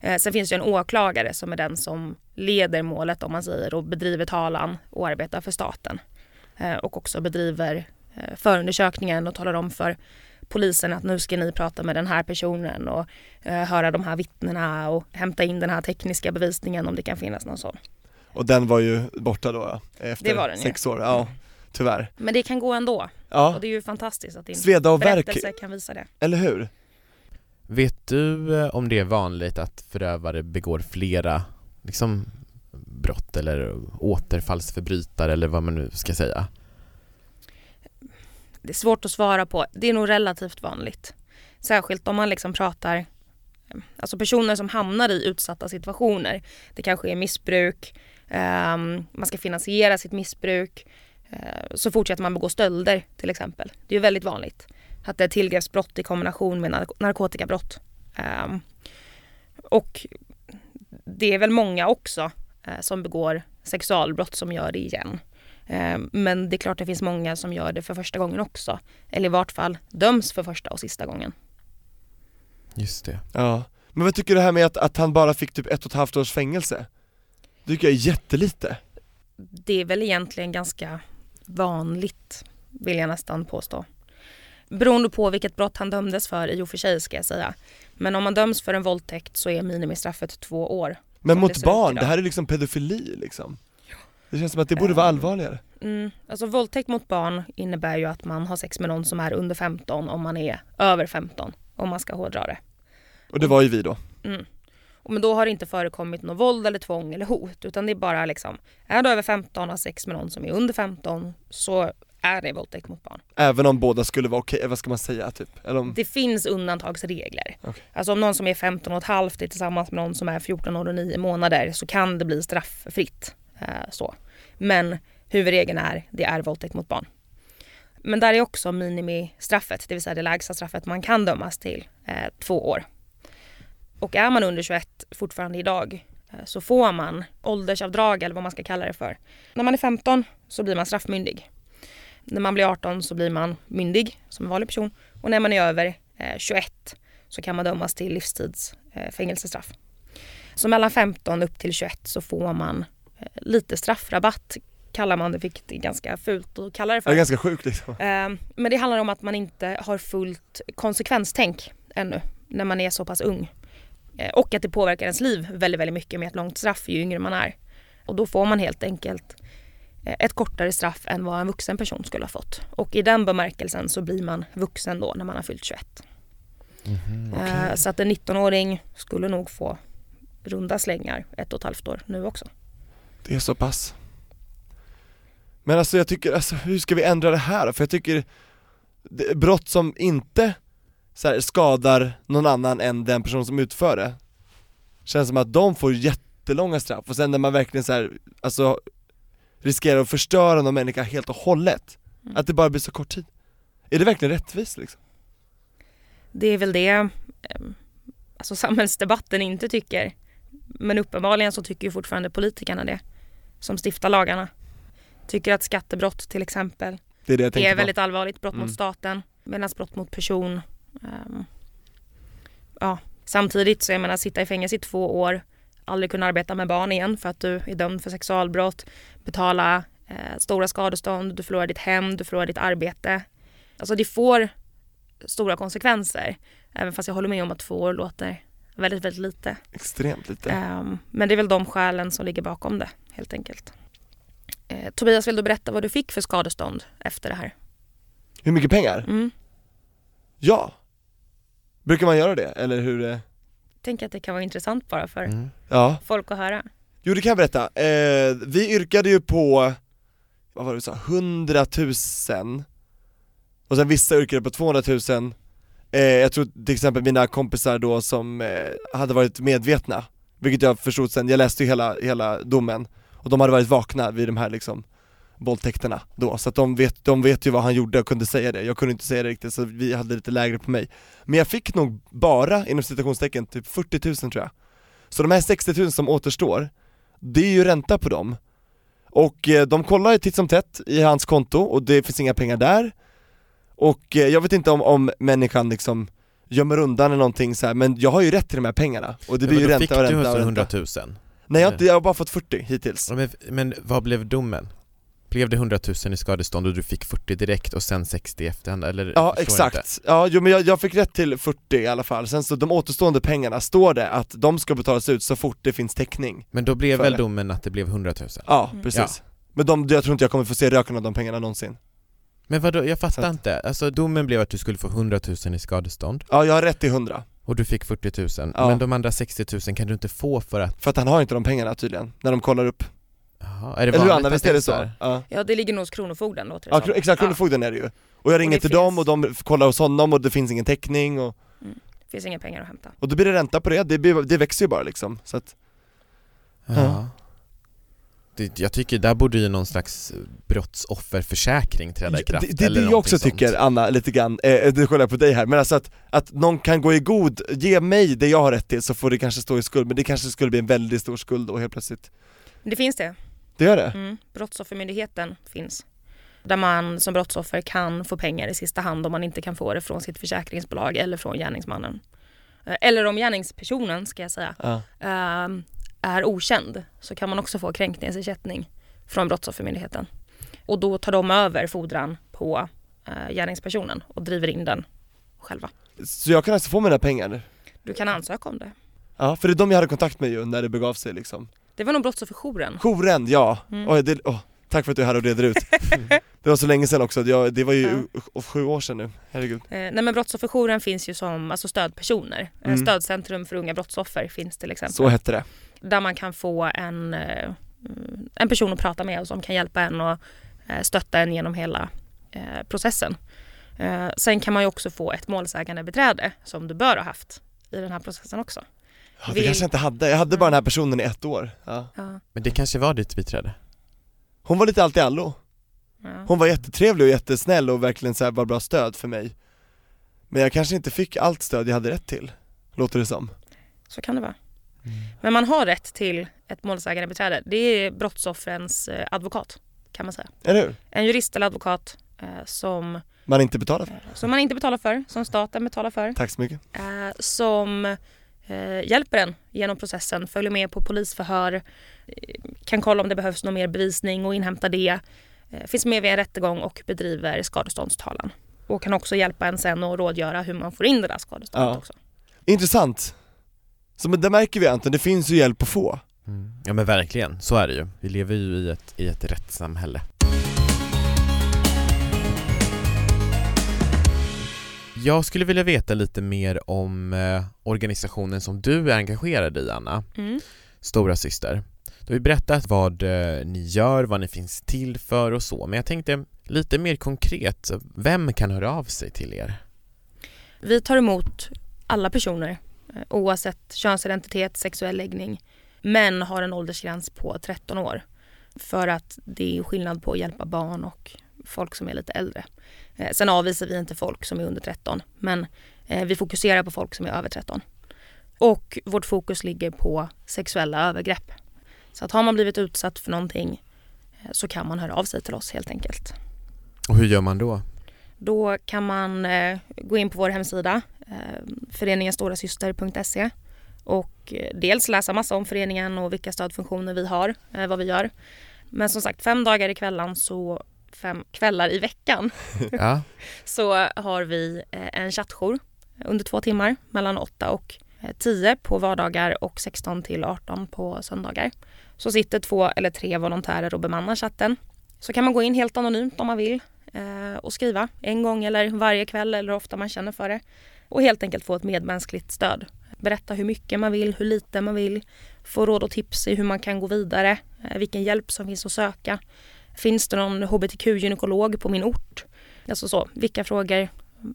Eh, Sen finns det ju en åklagare som är den som leder målet om man säger och bedriver talan och arbetar för staten. Eh, Och också bedriver förundersökningen och talar om för polisen att nu ska ni prata med den här personen och eh, höra de här vittnena och hämta in den här tekniska bevisningen om det kan finnas någon sån. och den var ju borta då ja, efter Det var den ju. sex år, ja tyvärr. Men det kan gå ändå och Ja, det är ju fantastiskt att din sveda och berättelse kan visa det. eller hur? Vet du eh, om det är vanligt att förövare begår flera liksom, brott eller återfallsförbrytare eller vad man nu ska säga? Det är svårt att svara på. Det är nog relativt vanligt. Särskilt om man liksom pratar mm, Alltså personer som hamnar i utsatta situationer. Det kanske är missbruk, eh, man ska finansiera sitt missbruk. eh, så fortsätter man begå stölder till exempel. Det är väldigt vanligt. Att det är tillgreppsbrott i kombination med nark- narkotikabrott. Eh, och det är väl många också eh, som begår sexualbrott som gör det igen. Eh, Men det är klart det finns många som gör det för första gången också. Eller i vart fall döms för första och sista gången. Just det. Ja, men vad tycker du här med att, att han bara fick typ ett och ett halvt års fängelse? Det tycker jag är jättelite. Det är väl egentligen ganska vanligt, vill jag nästan påstå. Beroende på vilket brott han dömdes för i och för sig ska jag säga. Men om man döms för en våldtäkt så är minimistraffet två år. Men det mot ut barn, det här är liksom pedofili liksom. Det känns som att det borde vara Ehm. allvarligare. Mm. Alltså våldtäkt mot barn innebär ju att man har sex med någon som är under 15 om man är över 15. Om man ska hårdra det. Och det var ju vi då. Mm. Och Men då har det inte förekommit något våld eller tvång eller hot utan det är bara liksom Är du över 15 och har sex med någon som är under 15 så är det våldtäkt mot barn. Även om båda skulle vara okej, vad ska man säga typ? Eller om, Det finns undantagsregler. Okej. Alltså om någon som är 15 och ett halvt är tillsammans med någon som är 14 år och 9 månader så kan det bli strafffritt. Eh, så. Men huvudregeln är det är våldtäkt mot barn. Men där är också minimistraffet, det vill säga det lägsta straffet man kan dömas till, eh, två år. Och är man under 21 fortfarande idag eh, så får man åldersavdrag eller vad man ska kalla det för. När man är 15 så blir man straffmyndig. När man blir 18 så blir man myndig som en vanlig person och när man är över eh, 21 så kan man dömas till livstids eh, fängelsestraff. Så mellan 15 upp till 21 så får man lite straffrabatt kallar man det, vilket är ganska fult att kalla det det för. är ganska sjukt liksom. Eh, Men det handlar om att man inte har fullt konsekvenstänk ännu när man är så pass ung. Eh, Och att det påverkar ens liv väldigt, väldigt mycket med ett långt straff ju yngre man är. Och då får man helt enkelt eh, ett kortare straff än vad en vuxen person skulle ha fått. Och i den bemärkelsen så blir man vuxen då när man har fyllt 21. Eh, Så att en 19-åring skulle nog få runda slängar ett och ett halvt år nu också. Det är så pass. Men alltså jag tycker, alltså hur ska vi ändra det här? För jag tycker, det, brott som inte så här, skadar någon annan än den person som utför det Känns som att de får jättelånga straff och sen när man verkligen så här, alltså riskerar att förstöra någon människa helt och hållet Mm. Att det bara blir så kort tid Är det verkligen rättvist liksom? Det är väl det eh, alltså samhällsdebatten inte tycker. Men uppenbarligen så tycker ju fortfarande politikerna det. Som stiftar lagarna. Tycker att skattebrott till exempel Det är det är väldigt allvarligt. Brott Mm. mot staten. Medan brott mot person. ehm, ja. Samtidigt så jag menar sitta i fängelse i två år. Aldrig kunna arbeta med barn igen för att du är dömd för sexualbrott. Betala eh, stora skadestånd. Du förlorar ditt hem. Du förlorar ditt arbete. Alltså det får stora konsekvenser. Även fast jag håller med om att två år låter väldigt, väldigt lite. extremt lite Ehm, men det är väl de skälen som ligger bakom det helt enkelt. Eh, Tobias, vill du berätta vad du fick för skadestånd efter det här? Hur mycket pengar? Mm. Ja! Brukar man göra det, eller hur? eh? Tänker att det kan vara intressant bara för Mm. Ja folk att höra. Jo det kan jag berätta, eh, vi yrkade ju på, vad var det vi sa, 100 000 Och sen vissa yrkade på 200 000 eh, Jag tror till exempel mina kompisar då som eh, hade varit medvetna Vilket jag förstod sen, jag läste ju hela, hela domen Och de hade varit vakna vid de här liksom våldtäkterna då, så att de vet, de vet ju vad han gjorde och kunde säga det Jag kunde inte säga det riktigt så vi hade lite lägre på mig Men jag fick nog bara, inom citationstecken, typ 40 000 tror jag Så de här 60 000 som återstår det är ju ränta på dem. Och eh, de kollar ju titt som tätt i hans konto och det finns inga pengar där. Och eh, jag vet inte om, om människan liksom gömmer undan eller någonting så här, men jag har ju rätt till de här pengarna och det Ja, blir men ju fick ränta och du ränta och alltså ränta 100 000? Nej jag har, inte, jag har bara fått 40 hittills Ja, Men, men vad blev domen? Blev det 100 000 i skadestånd och du fick 40 direkt och sen 60 i efterhand eller? Ja inte. exakt, ja jo, men jag, jag fick rätt till 40 i alla fall, sen så de återstående pengarna står det att de ska betalas ut så fort det finns täckning Men då blev väl det. domen att det blev 100 000? Ja Mm. precis Men de, jag tror inte jag kommer få se röken av de pengarna någonsin Men vadå, jag fattar att- inte. Alltså domen blev att du skulle få 100 000 i skadestånd. Ja jag har rätt till 100, och du fick 40 000, Ja. men de andra 60 000 kan du inte få för att, för att han har inte de pengarna tydligen, när de kollar upp. Jaha, är det Eller hur Anna, att visst är det så? Ja, Ja, det ligger nog hos Kronofogden låter det ja som. exakt, Kronofogden är det ju. Och jag ringer det till finns- dem och de kollar hos honom och det finns ingen täckning och, Det finns inga pengar att hämta. och då blir det ränta på det, det, blir, det växer ju bara liksom så att, Ja. Det, jag tycker där borde ju någon slags brottsofferförsäkring träda i kraft Det, det eller det jag också sånt. tycker Anna, lite grann, eh, det kollar jag på dig här, men alltså att, att någon kan gå i god, ge mig det jag har rätt till så får det kanske stå i skuld, men det kanske skulle bli en väldigt stor skuld då helt plötsligt det finns det. Det gör det? Mm. Brottsoffermyndigheten finns. Där man som brottsoffer kan få pengar i sista hand om man inte kan få det från sitt försäkringsbolag eller från gärningsmannen. Eh, Eller om gärningspersonen, ska jag säga, Ja. Är okänd så kan man också få kränkningsersättning från Brottsoffermyndigheten. Och då tar de över fordran på eh, gärningspersonen och driver in den själva. Så jag kan alltså få mina pengar? Du kan ansöka om det. Ja, för det är de jag hade kontakt med ju när det begav sig liksom Det var nog Brottsofferjouren. Jouren, ja! Mm. Oj, det, åh, tack för att du är här och reder ut (laughs) Det var så länge sedan också, jag, det var ju ja. sju år sedan nu, herregud Eh, nej men Brottsofferjouren finns ju som alltså stödpersoner. Eh, Mm. Stödcentrum för unga brottsoffer finns till exempel. Så hette det Där man kan få en, eh, en person att prata med och som kan hjälpa en och eh, stötta en genom hela processen. Sen kan man ju också få ett målsägande beträde som du bör ha haft i den här processen också. Ja, det Vill- kanske jag inte hade, jag hade bara den här personen i ett år ja. Ja, Men det kanske var ditt biträde? Hon var lite allt i allo, ja. hon var jättetrevlig och jättesnäll och verkligen så här var bra stöd för mig Men jag kanske inte fick allt stöd jag hade rätt till, låter det som Så kan det vara. Men man har rätt till ett målsägande beträde. Det är brottsoffrens eh, advokat kan man säga. Eller hur? En jurist eller advokat eh, som, Man inte betalar för, som man inte betalar för, som staten betalar för. tack så mycket eh, som eh, hjälper en genom processen, följer med på polisförhör, eh, kan kolla om det behövs någon mer bevisning och inhämta det. Eh, finns med vid en rättegång och bedriver skadeståndstalan. Och kan också hjälpa en sen och rådgöra hur man får in det där skadeståndet Ja. också. Intressant Så men det märker vi Anton, det finns ju hjälp att få Mm. Ja men verkligen, så är det ju. Vi lever ju i ett, i ett rättssamhälle. Jag skulle vilja veta lite mer om eh, organisationen som du är engagerad i Anna, Mm. Stora Syster. Du har ju berättat vad eh, ni gör, vad ni finns till för och så, men jag tänkte lite mer konkret, vem kan höra av sig till er? Vi tar emot alla personer eh, oavsett könsidentitet, sexuell läggning men har en åldersgräns på 13 år. För att det är skillnad på att hjälpa barn och folk som är lite äldre. Eh, Sen avvisar vi inte folk som är under 13 men eh, vi fokuserar på folk som är över 13. Och vårt fokus ligger på sexuella övergrepp. Så att har man blivit utsatt för någonting eh, så kan man höra av sig till oss helt enkelt. Och hur gör man då? Då kan man eh, gå in på vår hemsida, eh, föreningenstorasyster.se och eh, dels läsa massa om föreningen och vilka stödfunktioner vi har, vad vi gör. Men som sagt, fem dagar i kvällen så fem kvällar i veckan (laughs) Ja, (laughs) så har vi eh, en chattjour under två timmar mellan 8 och eh, 10 på vardagar och 16 till 18 på söndagar. Så sitter två eller tre volontärer och bemannar chatten. Så kan man gå in helt anonymt om man vill eh, och skriva en gång eller varje kväll eller ofta man känner för det. Och helt enkelt få ett medmänskligt stöd. Berätta hur mycket man vill, hur lite man vill. Få råd och tips i hur man kan gå vidare, eh, vilken hjälp som finns att söka. Finns det någon hbtq-gynekolog på min ort? Alltså så, vilka frågor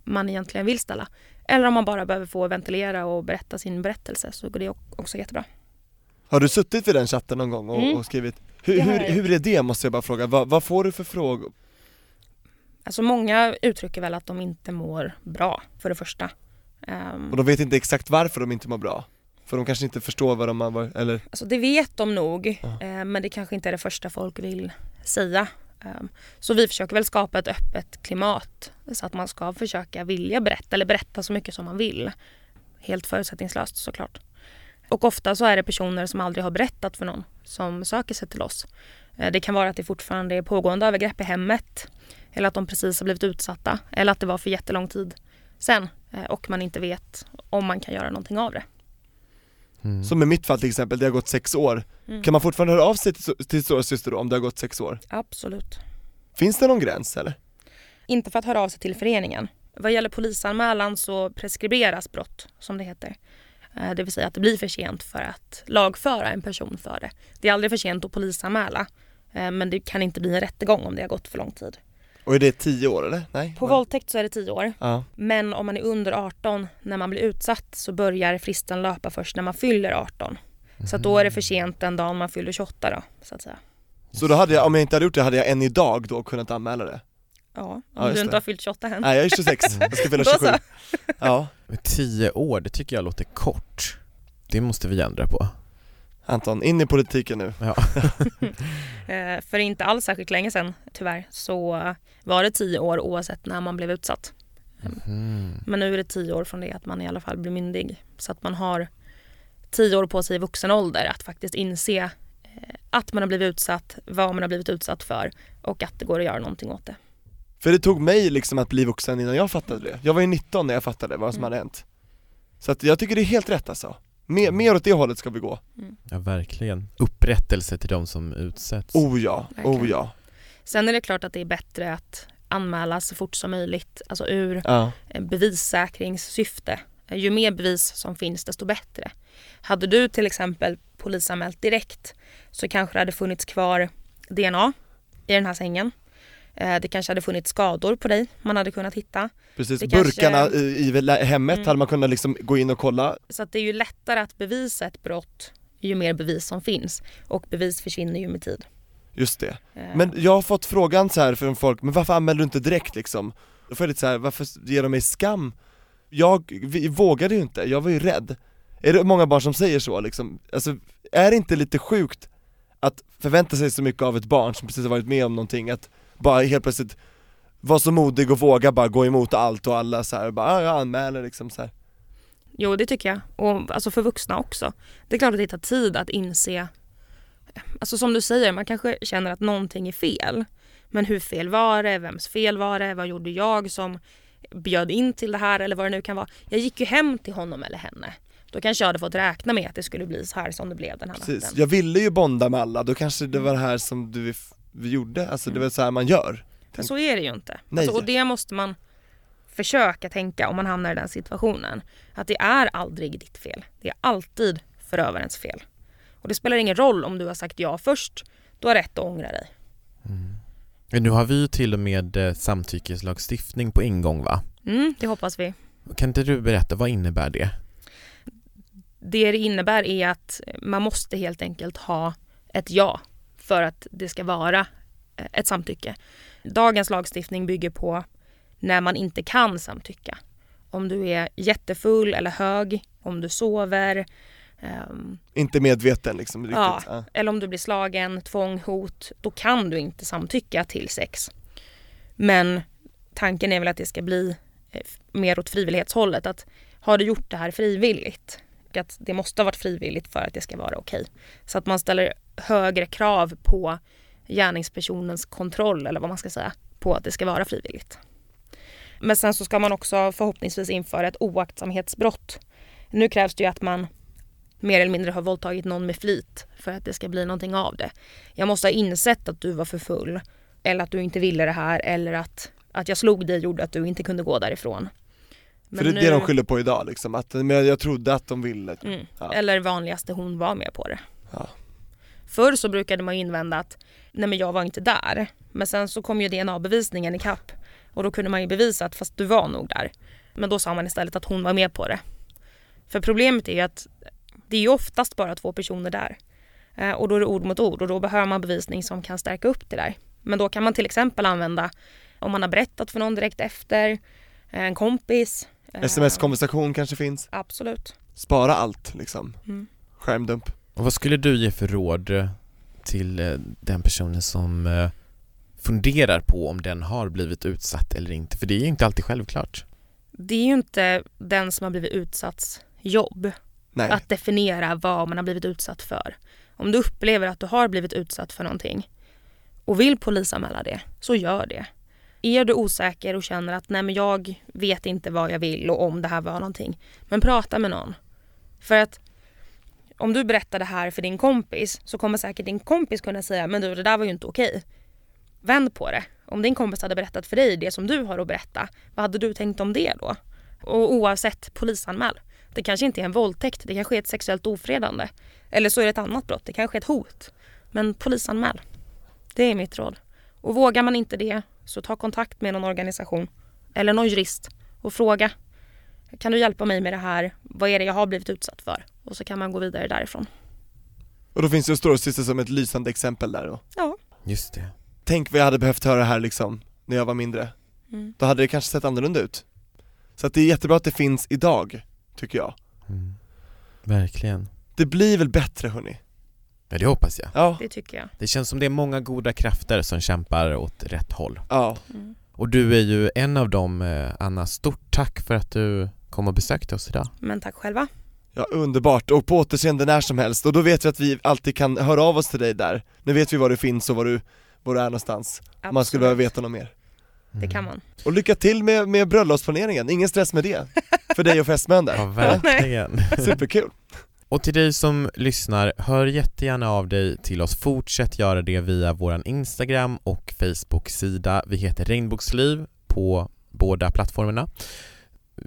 man egentligen vill ställa. Eller om man bara behöver få ventilera och berätta sin berättelse så går det också jättebra. Har du suttit vid den chatten någon gång och, Mm. och skrivit? Hur, hur, hur är det måste jag bara fråga, vad, vad får du för frågor? Alltså många uttrycker väl att de inte mår bra för det första. Ehm, Och de vet inte exakt varför de inte mår bra? För de kanske inte förstår vad de har varit, eller? Alltså det vet de nog, Ja. eh, men det kanske inte är det första folk vill säga. Ehm, så vi försöker väl skapa ett öppet klimat så att man ska försöka vilja berätta eller berätta så mycket som man vill. Helt förutsättningslöst såklart. Och ofta så är det personer som aldrig har berättat för någon som söker sig till oss. Eh, det kan vara att det fortfarande är pågående övergrepp i hemmet eller att de precis har blivit utsatta eller att det var för jättelång tid sen eh, och man inte vet om man kan göra någonting av det mm. Som i mitt fall till exempel, det har gått sex år. Mm. Kan man fortfarande höra av sig till, till stora syster då, om det har gått sex år? Absolut. Finns det någon gräns eller? Inte för att höra av sig till föreningen. Vad gäller polisanmälan så preskriberas brott, som det heter. Eh, Det vill säga att det blir för sent för att lagföra en person för det. Det är aldrig för sent att polisanmäla, eh, men det kan inte bli en rättegång om det har gått för lång tid. Och är det tio år eller? Nej? På våldtäkt så är det 10 år, Ja, men om man är under 18 när man blir utsatt så börjar fristen löpa först när man fyller 18. Så att då är det för sent den dagen man fyller 28 då, så att säga. så då hade jag, om jag inte hade gjort det hade jag än idag då kunnat anmäla det? Ja, om Ja, du inte det. har fyllt 28 än. Nej jag är 26, (laughs) jag ska fylla Då 27 så. Ja, Men Tio år, det tycker jag låter kort. Det måste vi ändra på. Anton, in i politiken nu Ja. (laughs) Eh, För inte alls särskilt länge sedan tyvärr så var det 10 år oavsett när man blev utsatt. Mm. Men nu är det 10 år från det att man i alla fall blir myndig. Så att man har 10 år på sig i vuxen ålder att faktiskt inse eh, att man har blivit utsatt, vad man har blivit utsatt för och att det går att göra någonting åt det. För det tog mig liksom att bli vuxen innan jag fattade det. Jag var ju 19 när jag fattade vad som Mm. hade hänt. Så att jag tycker det är helt rätt alltså. Mer, mer åt det hållet ska vi gå. Ja, verkligen. Upprättelse till de som utsätts. Oh ja, oh Verkligen. ja. Sen är det klart att det är bättre att anmäla så fort som möjligt, alltså ur Ja, eh, bevissäkringssyfte. Eh, Ju mer bevis som finns desto bättre. Hade du till exempel polisanmält direkt så kanske det hade funnits kvar DNA i den här sängen. Eh, Det kanske hade funnits skador på dig man hade kunnat hitta. Precis, Det kanske- burkarna i, i hemmet Mm. hade man kunnat liksom gå in och kolla. Så det är ju lättare att bevisa ett brott ju mer bevis som finns. Och bevis försvinner ju med tid. Just det. Eh, Men jag har fått frågan så här från folk, men varför anmäler du inte direkt liksom? Då får jag lite så här, varför ger de mig skam? Jag vi, vågade ju inte, jag var ju rädd. Är det många barn som säger så liksom? Alltså, är det inte lite sjukt att förvänta sig så mycket av ett barn som precis har varit med om någonting, att bara helt plötsligt vara så modig och våga bara gå emot allt och alla så här, bara ah, jag anmäler liksom så här. Jo, det tycker jag. Och alltså för vuxna också. Det är klart att det tar tid att inse. Alltså som du säger, man kanske känner att någonting är fel. Men hur fel var det? Vems fel var det? Vad gjorde jag som bjöd in till det här eller vad det nu kan vara. Jag gick ju hem till honom eller henne. Då kanske jag hade fått räkna med att det skulle bli så här som det blev den här Precis, natten. jag ville ju bonda med alla, då kanske det var det här som du vi gjorde, alltså det var så här man gör. Men så är det ju inte. Nej. Alltså, och det måste man försöka tänka om man hamnar i den situationen. Att det är aldrig ditt fel. Det är alltid förövarens fel. Och det spelar ingen roll om du har sagt ja först. Du har rätt att ångra dig. Men nu har vi ju till och med eh, samtyckeslagstiftning på ingång va? Mm, det hoppas vi. Kan inte du berätta, vad innebär det? Det det innebär är att man måste helt enkelt ha ett ja för att det ska vara eh, ett samtycke. Dagens lagstiftning bygger på när man inte kan samtycka. Om du är jättefull eller hög, om du sover, ehm, Inte medveten liksom riktigt. Ja. Ja. eller om du blir slagen, tvång, hot, då kan du inte samtycka till sex. Men tanken är väl att det ska bli eh, mer åt frivillighetshållet. Att har du gjort det här frivilligt? Att det måste ha varit frivilligt för att det ska vara okej. Så att man ställer högre krav på gärningspersonens kontroll eller vad man ska säga på att det ska vara frivilligt. Men sen så ska man också förhoppningsvis införa ett oaktsamhetsbrott. Nu krävs det ju att man mer eller mindre har våldtagit någon med flit för att det ska bli någonting av det. Jag måste ha insett att du var för full eller att du inte ville det här eller att, att jag slog dig gjorde att du inte kunde gå därifrån. För det är det de skyller på idag liksom, att men jag trodde att de ville. Mm. Ja. Eller vanligaste hon var med på det. Ja. Förr så brukade man invända att nej men jag var inte där. Men sen så kom ju DNA-bevisningen ikapp och då kunde man ju bevisa att fast du var nog där. Men då sa man istället att hon var med på det. För problemet är ju att det är ju oftast bara två personer där. Eh, och då är det ord mot ord och då behöver man bevisning som kan stärka upp det där. Men då kan man till exempel använda om man har berättat för någon direkt efter, eh, en kompis. eh, Sms-konversation kanske finns, Absolut. spara allt liksom, Mm. skärmdump. Och vad skulle du ge för råd eh, till eh, den personen som eh, funderar på om den har blivit utsatt eller inte? För det är ju inte alltid självklart. Det är ju inte den som har blivit utsatts jobb Nej, att definiera vad man har blivit utsatt för. Om du upplever att du har blivit utsatt för någonting och vill polisanmäla det, så gör det. Är du osäker och känner att nej men jag vet inte vad jag vill och om det här var någonting, men prata med någon. För att om du berättar det här för din kompis så kommer säkert din kompis kunna säga men du det där var ju inte okej. Vänd på det. Om din kompis hade berättat för dig det som du har att berätta, vad hade du tänkt om det då? Och oavsett polisanmäl. Det kanske inte är en våldtäkt, det kanske är ett sexuellt ofredande. Eller så är det ett annat brott, det kanske är ett hot. Men polisanmäl. Det är mitt råd. Och vågar man inte det så ta kontakt med någon organisation eller någon jurist och fråga. Kan du hjälpa mig med det här? Vad är det jag har blivit utsatt för? Och så kan man gå vidare därifrån. och då finns ju Storasyster som ett lysande exempel där då. Ja. Just det. Tänk vad jag hade behövt höra här liksom, när jag var mindre. Mm. Då hade det kanske sett annorlunda ut. Så att det är jättebra att det finns idag, tycker jag. Mm. Verkligen. Det blir väl bättre hörni? Ja, det hoppas jag. Ja, Det tycker jag. Det känns som det är många goda krafter som kämpar åt rätt håll. ja. Mm. Och du är ju en av dem, eh, Anna. Stort tack för att du kom och besökte oss idag. Men tack själva. Ja, underbart. Och på återseende när som helst. Och då vet vi att vi alltid kan höra av oss till dig där. Nu vet vi var du finns och var du, var du är någonstans. Om man skulle behöva veta något mer. Det kan man. Och lycka till med, med bröllopsplaneringen, ingen stress med det. (laughs) För dig och fästmön Ja, där. verkligen. Superkul. Och till dig som lyssnar, hör jättegärna av dig till oss. Fortsätt göra det via våran Instagram och Facebook-sida. Vi heter Regnbågsliv på båda plattformarna.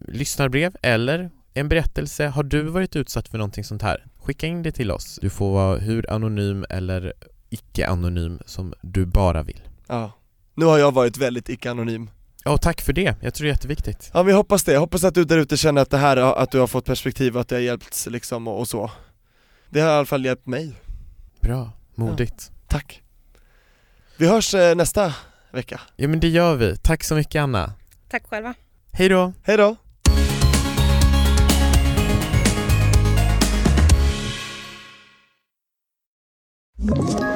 Lyssnarbrev eller en berättelse. Har du varit utsatt för någonting sånt här? Skicka in det till oss. Du får vara hur anonym eller icke-anonym som du bara vill. Ja. Nu har jag varit väldigt icke-anonym Ja, tack för det. Jag tror det är jätteviktigt. Ja vi hoppas det, jag hoppas att du där ute känner att det här, att du har fått perspektiv och att det har hjälpt liksom och, och så Det har i alla fall hjälpt mig, Bra, modigt. tack Vi hörs eh, nästa vecka, Ja men det gör vi. Tack så mycket Anna. Tack själva. Hej då! hej då! Ett